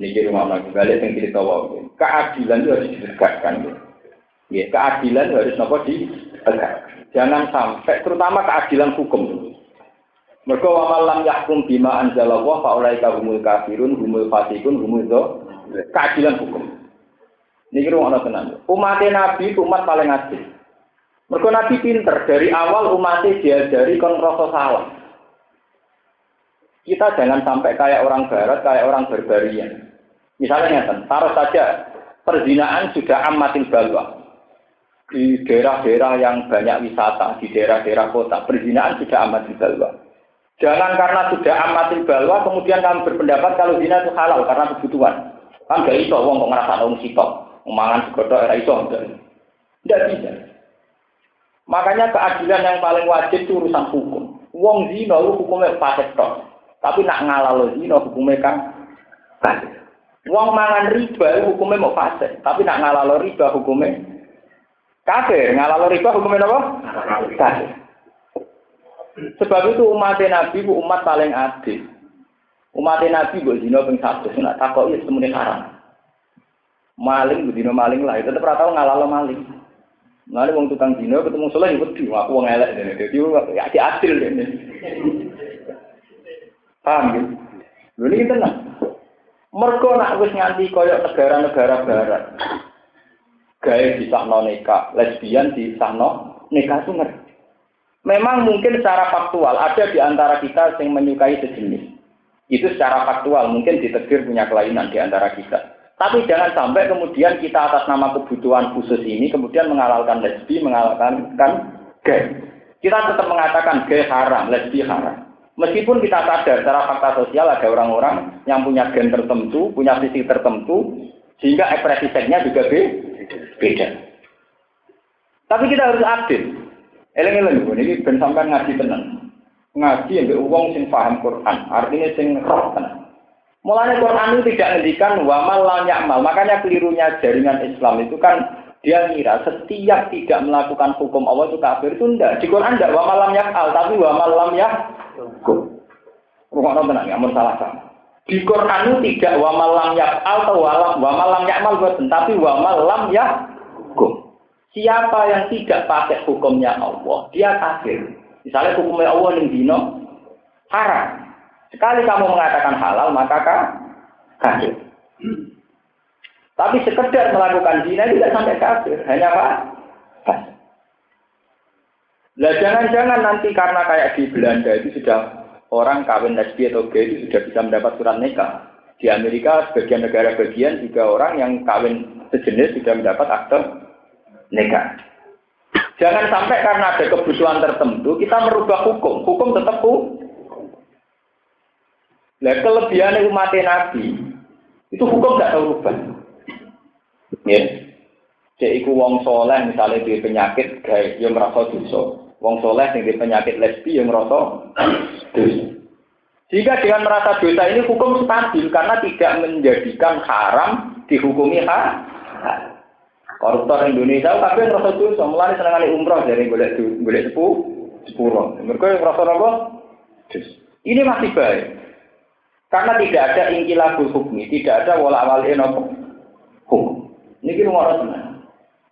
Niki rumah lagi balik teng cerita wae. Keadilan itu harus ditegakkan. Ya, keadilan harus nopo ditegakkan. Jangan sampai terutama keadilan hukum. Mereka wa malam yahkum bima anzalallah fa ulaika humul kafirun humul fasikun humul do keadilan hukum. Ini kira ana tenan. Umat Nabi umat paling adil. Mereka Nabi pinter dari awal umatnya diajari kon rasa salah. Kita jangan sampai kayak orang barat, kayak orang berbarian. Misalnya taruh saja perzinaan sudah amatil balwa. Di daerah-daerah yang banyak wisata, di daerah-daerah kota, perzinaan sudah amatil balwa. Jangan karena sudah amatil balwa kemudian kamu berpendapat kalau zina itu halal karena kebutuhan. Kan gak iso wong kok ngerasa wong sitok, mangan era iso Tidak bisa. Makanya keadilan yang paling wajib itu urusan hukum. Wong zina itu hukumnya fasik tok. Tapi nak ngalalo zina hukumnya kan. Wong mangan riba hukumnya mau fase, tapi nak ngalalo riba hukumnya kafir. Ngalalo riba hukumnya apa? Kafir. Sebab itu umat Nabi bu umat paling adil. Umat Nabi bu zina ping satu, nak takok ya semuanya haram. Maling bu zina maling lah, tetap rata ngalalo maling. Nanti wong tukang zina ketemu soleh ya wedi, aku wong elek dene. Dadi ya adil dene. Paham ya? Lho ini tenang. Mergo nak wis nganti koyok negara-negara barat. Gaya disahno nikah, lesbian disahno nikah itu ngerti. Memang mungkin secara faktual ada di antara kita yang menyukai sejenis. Itu secara faktual mungkin ditegur punya kelainan di antara kita. Tapi jangan sampai kemudian kita atas nama kebutuhan khusus ini kemudian mengalalkan lesbi, mengalalkan kan gay. Kita tetap mengatakan gay haram, lesbi haram. Meskipun kita sadar secara fakta sosial ada orang-orang yang punya gen tertentu, punya visi tertentu, sehingga ekspresi seksnya juga beda. Tapi kita harus adil. Eleng-eleng, ini ben sampai ngaji tenang. Ngaji yang uang sing paham Quran, artinya sing roh tenang. Mulanya Quran itu tidak ngendikan wamal mal. Makanya kelirunya jaringan Islam itu kan dia ngira setiap tidak melakukan hukum Allah itu kafir itu enggak. Di Quran enggak wa malam al tapi wa malam yakum. Rumah nonton ya, salah sama. Di Quran itu tidak wa malam al atau wa malam yakmal buatan, tapi wa malam yakum. Siapa yang tidak pakai hukumnya Allah, dia kafir. Misalnya hukumnya Allah yang dino haram. Sekali kamu mengatakan halal, maka kafir. Tapi sekedar melakukan zina tidak sampai kafir, hanya apa? Lah jangan-jangan nanti karena kayak di Belanda itu sudah orang kawin lesbi atau gay itu sudah bisa mendapat surat nikah. Di Amerika sebagian negara bagian juga orang yang kawin sejenis sudah mendapat akte nikah. Jangan sampai karena ada kebutuhan tertentu kita merubah hukum. Hukum tetap hukum. Nah, kelebihan umat Nabi itu hukum tidak tahu rubah. Ya. Cek iku wong soleh misalnya di penyakit gay yang merasa dosa. Wong soleh yang di penyakit lesbi yang merasa dosa. Jika dengan merasa dosa ini hukum stabil karena tidak menjadikan haram dihukumi ha. Koruptor Indonesia tapi merasa dosa, mulai senang kali umroh dari boleh boleh sepu sepuluh. Mereka merasa apa? Ini masih baik. Karena tidak ada ingkilah hukmi, tidak ada wala awal hukum. Ini kira orang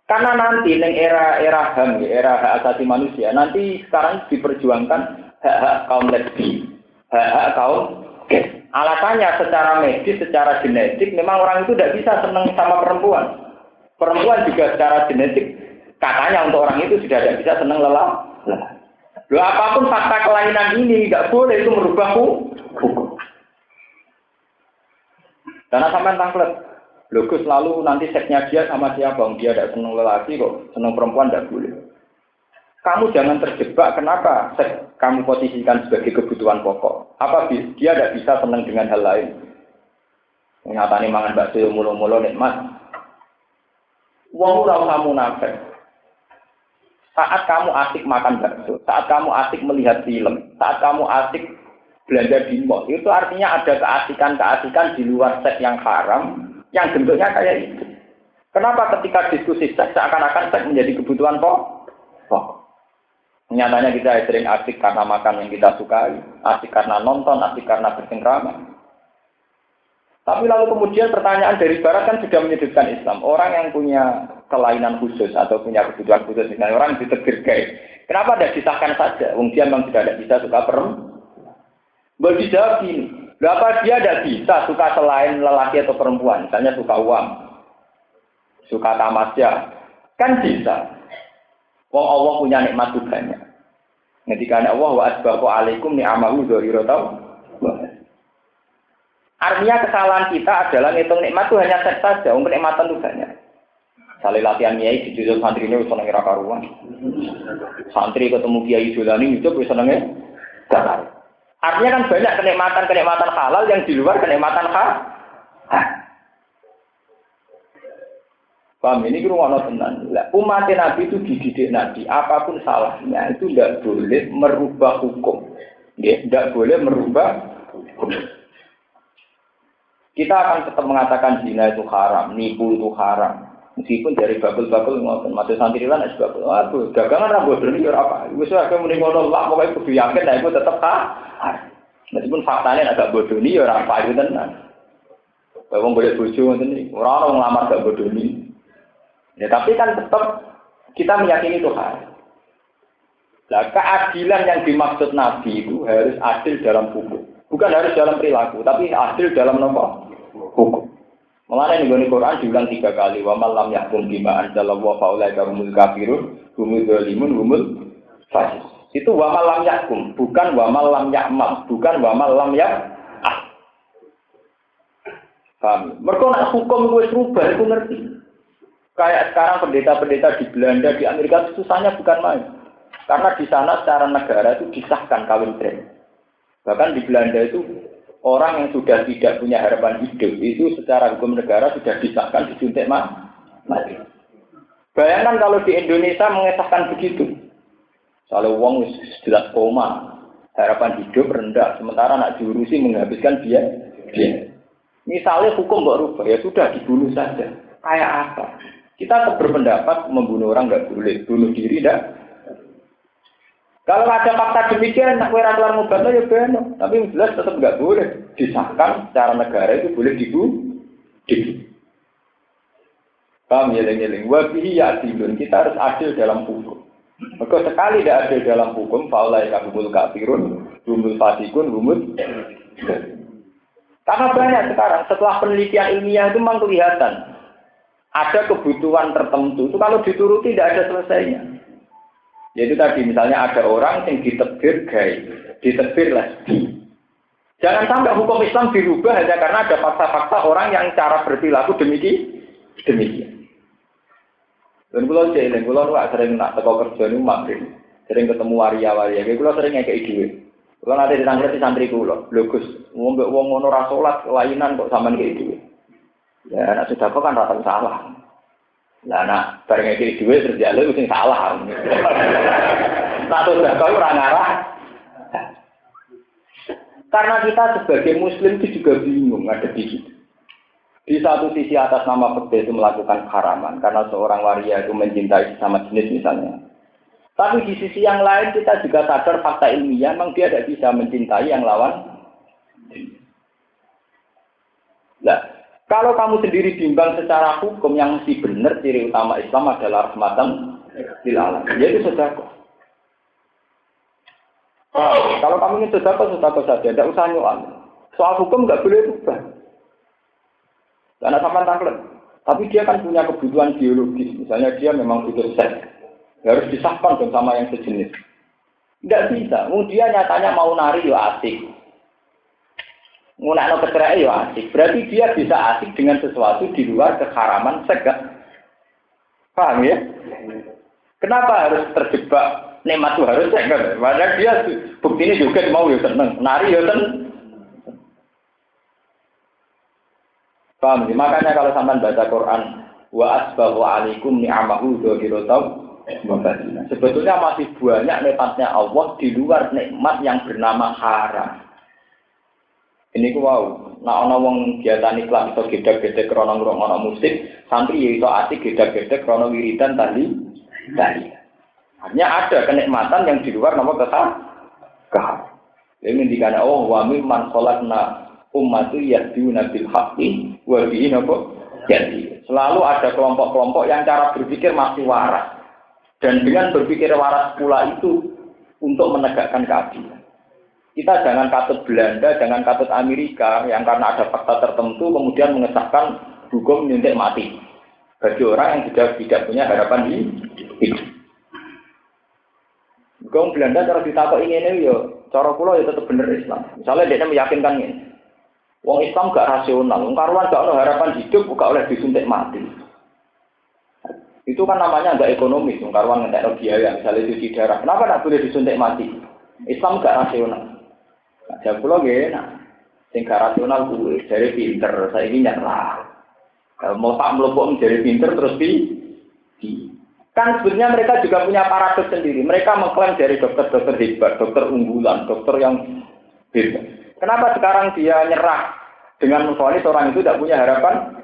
Karena nanti neng era era ham, era hak asasi manusia, nanti sekarang diperjuangkan hak-hak kaum lesbi, hak-hak kaum gay. Alasannya secara medis, secara genetik, memang orang itu tidak bisa senang sama perempuan. Perempuan juga secara genetik, katanya untuk orang itu sudah tidak bisa senang lelah. Loh, apa pun fakta kelainan ini tidak boleh itu merubah hukum. Karena sampai tangklet, Logus lalu nanti seksnya dia sama siapa? Dia tidak senang lelaki kok, senang perempuan tidak boleh. Kamu jangan terjebak kenapa seks kamu posisikan sebagai kebutuhan pokok. Apa dia tidak bisa senang dengan hal lain? Nyatani mangan bakso mulu-mulu nikmat. Wong ora kamu nafek. Saat kamu asik makan bakso, saat kamu asik melihat film, saat kamu asik belanja di mall, itu artinya ada keasikan-keasikan di luar seks yang haram yang bentuknya kayak itu. Kenapa ketika diskusi seks seakan-akan seks menjadi kebutuhan pokok? Nyatanya kita sering asik karena makan yang kita sukai, asik karena nonton, asik karena bercengkrama. Tapi lalu kemudian pertanyaan dari Barat kan sudah menyudutkan Islam. Orang yang punya kelainan khusus atau punya kebutuhan khusus, misalnya orang ditegur gay. Kenapa tidak disahkan saja? Dia memang tidak bisa suka perempuan. Bagi jawab ini, Berapa dia tidak bisa suka selain lelaki atau perempuan, misalnya suka uang, suka tamasya, kan bisa. Wong Allah punya nikmat banyak. Ketika Allah wa asbahu alaikum ni'amahu dzahira Artinya kesalahan kita adalah ngitung nikmat itu hanya seks saja, untuk nikmatan itu banyak. Salih latihan kiai di judul santri ini bisa nengira karuan. Santri ketemu kiai Julani itu bisa nengira Artinya kan banyak kenikmatan-kenikmatan halal yang di luar kenikmatan halal. Paham ini rumah tenan. Umat Nabi itu dididik Nabi, apa pun salahnya itu tidak boleh merubah hukum. Tidak boleh merubah hukum. Kita akan tetap mengatakan zina itu haram, nipu itu haram. Meskipun dari babel-babel ngoten, mati santri lan es babel. Aduh, dagangan ra bodoh iki ora apa. Wis ora muni ngono lah, pokoke kudu yakin nek iku tetep haram. Meskipun faktanya agak bodoh ini ya orang payu tenan. Wong boleh bojo ngoten iki. Ora ono nglamar gak. Ya tapi kan tetap kita meyakini Tuhan. Nah, keadilan yang dimaksud Nabi itu harus adil dalam hukum. Bukan harus dalam perilaku, tapi adil dalam nomor. Mengenai nih Quran diulang tiga kali. Wa malam yahkum bima anzalallahu faulai karumul kafirun, humul dolimun, humul fasis. Itu wa malam yahkum, bukan wa malam yakmal, bukan wa malam yak ah. Paham? Mereka nak hukum gue serubah, itu ngerti. Kayak sekarang pendeta-pendeta di Belanda, di Amerika susahnya bukan main. Karena di sana secara negara itu disahkan kawin tren. Bahkan di Belanda itu orang yang sudah tidak punya harapan hidup itu secara hukum negara sudah disahkan disuntik mati. Bayangkan kalau di Indonesia mengesahkan begitu. Kalau uang jelas koma, harapan hidup rendah, sementara anak diurusi menghabiskan dia, dia. Misalnya hukum nggak rubah, ya sudah dibunuh saja. Kayak apa? Kita berpendapat membunuh orang nggak boleh, bunuh diri tidak kalau ada fakta demikian, nak kue ratuan ngobatnya ya benar. Tapi jelas tetap nggak boleh disahkan secara negara itu boleh dibu, dibu. Paham ya lengi Wabihi ya adilun. Kita harus adil dalam hukum. Maka sekali tidak adil dalam hukum, faulai kabul kafirun, rumul fasikun, rumul. Karena banyak sekarang, setelah penelitian ilmiah itu memang kelihatan. Ada kebutuhan tertentu, itu kalau dituruti tidak ada selesainya. Yaitu tadi misalnya ada orang yang ditebir gay, ditebir lesbi. Jangan sampai hukum Islam dirubah hanya karena ada fakta-fakta orang yang cara berperilaku demikian. demikian. Dan kalau jadi, kalau lu sering nak teko kerja ini makin sering ketemu waria-waria, kalau sering kayak ide. Kalau nanti ditangkap di santri kulo, bagus. Ngombe wong ngono rasolat lainan kok sama kayak ide. Ya, nak sudah kok kan rata salah. Lah nak bareng iki dhuwit terus lu sing salah. Nah terus kau ora ngarah. Karena kita sebagai muslim itu juga bingung ada di situ. Di satu sisi atas nama petir itu melakukan haraman karena seorang waria itu mencintai sama jenis misalnya. Tapi di sisi yang lain kita juga sadar fakta ilmiah memang dia tidak bisa mencintai yang lawan. Nah, kalau kamu sendiri bimbang secara hukum yang mesti benar ciri utama Islam adalah rahmatan lil alam. Jadi sedekah. Nah, kalau kamu ingin sedekah, sedekah saja, tidak usah nyuan. Soal hukum nggak boleh berubah. Karena sama taklet. Tapi dia kan punya kebutuhan biologis. Misalnya dia memang butuh seks. Harus disahkan dong sama yang sejenis. Tidak bisa. Dia nyatanya mau nari ya asik ngunakno kecerai ya asik. Berarti dia bisa asik dengan sesuatu di luar keharaman segak. Paham ya? Kenapa harus terjebak nikmat itu harus segak? Padahal dia bukti ini juga mau ya seneng, nari ya seneng. Paham ya? Makanya kalau sampai baca Quran, wa asbahu alaikum ni'amahu dzahiratan Sebetulnya masih banyak nikmatnya Allah di luar nikmat yang bernama haram. Ini ku wow, nak ana wong iklan iso gedhe-gedhe krana ngrungokno musik, santri ya iso asik gedhe-gedhe krana wiridan tadi tadi. Hanya ada kenikmatan yang di luar nama kesal kahar. Ini dikatakan oh wa mimman sholatna ummatu yahduna bil haqqi wa bihi jadi. Selalu ada kelompok-kelompok yang cara berpikir masih waras. Dan dengan berpikir waras pula itu untuk menegakkan keadilan. Kita jangan katut Belanda, jangan katut Amerika yang karena ada fakta tertentu kemudian mengesahkan hukum nyuntik mati bagi orang yang tidak tidak punya harapan di hidup. Hukum Belanda cara ditakut ini ini yo, cara pulau ya tetap bener Islam. Misalnya dia meyakinkan ini, Wong Islam gak rasional, wong karuan gak ada harapan hidup, gak oleh disuntik mati. Itu kan namanya agak ekonomis, wong karuan ngetek biaya, misalnya cuci darah. Kenapa tidak boleh disuntik mati? Islam gak rasional. Nah, pulau gak enak. Sing rasional gue, dari pinter, saya ini nyerah. Mau tak melopok menjadi pinter terus di, Kan sebenarnya mereka juga punya paradoks sendiri. Mereka mengklaim dari dokter-dokter hebat, dokter unggulan, dokter yang hebat. Kenapa sekarang dia nyerah Dengan memfonis orang itu tidak punya harapan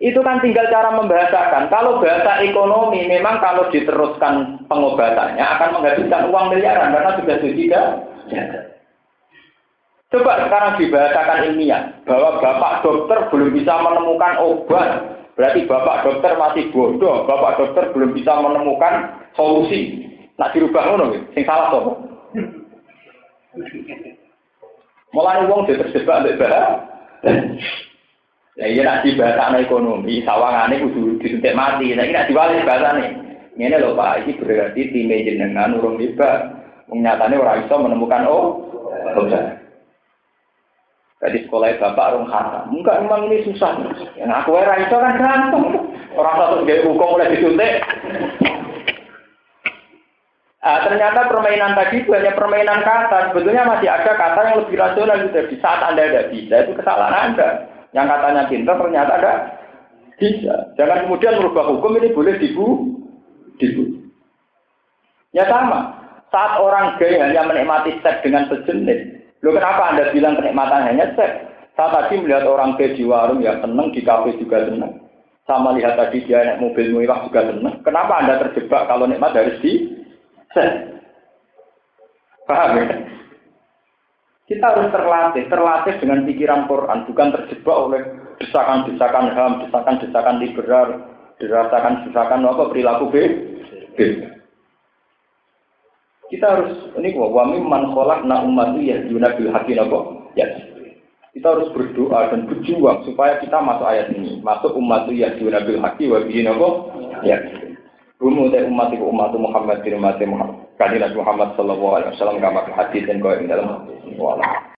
itu kan tinggal cara membahasakan. Kalau bahasa ekonomi memang kalau diteruskan pengobatannya akan menghabiskan uang miliaran karena sudah tidak. Coba sekarang dibahasakan ilmiah bahwa bapak dokter belum bisa menemukan obat. Berarti bapak dokter masih bodoh, bapak dokter belum bisa menemukan solusi. Nak dirubah ngono, sing salah sopo. Mulai uang dia terjebak mbek Ya iya nak bahasa ekonomi, sawangane kudu disuntik mati. Nah ini nak diwali bahasane. Ini lho Pak, ini berarti tim jenengan urung tiba. Nyatane orang iso menemukan oh, obat. Jadi sekolah bapak urung haram. Enggak memang ini susah. Yang aku era itu kan gampang. Orang satu gaya hukum mulai disuntik. Ah, ternyata permainan tadi itu hanya permainan kata. Sebetulnya masih ada kata yang lebih rasional gitu. Di saat Anda tidak bisa, itu kesalahan Anda. Yang katanya pintar ternyata ada bisa. Jangan kemudian merubah hukum ini boleh dibu, dibu. Ya sama. Saat orang gay hanya menikmati seks dengan sejenis, lo kenapa anda bilang kenikmatan hanya seks? Saya tadi melihat orang gay di warung ya seneng, di kafe juga seneng. Sama lihat tadi dia naik mobil mewah juga seneng. Kenapa anda terjebak kalau nikmat harus di seks? Paham ya? Kita harus terlatih, terlatih dengan pikiran Quran, bukan terjebak oleh desakan-desakan HAM, desakan-desakan liberal, dirasakan desakan apa perilaku B. Kita harus ini kok wami man kholak na umat ya bil haki Ya. Kita harus berdoa dan berjuang supaya kita masuk ayat ini, masuk umat ya bil haki wa bihi Ya. Rumu dari umat itu umat Muhammad bin Muhammad. Muhammad sallallahu alaihi wasallam kamar hadis dan kau yang dalam wala.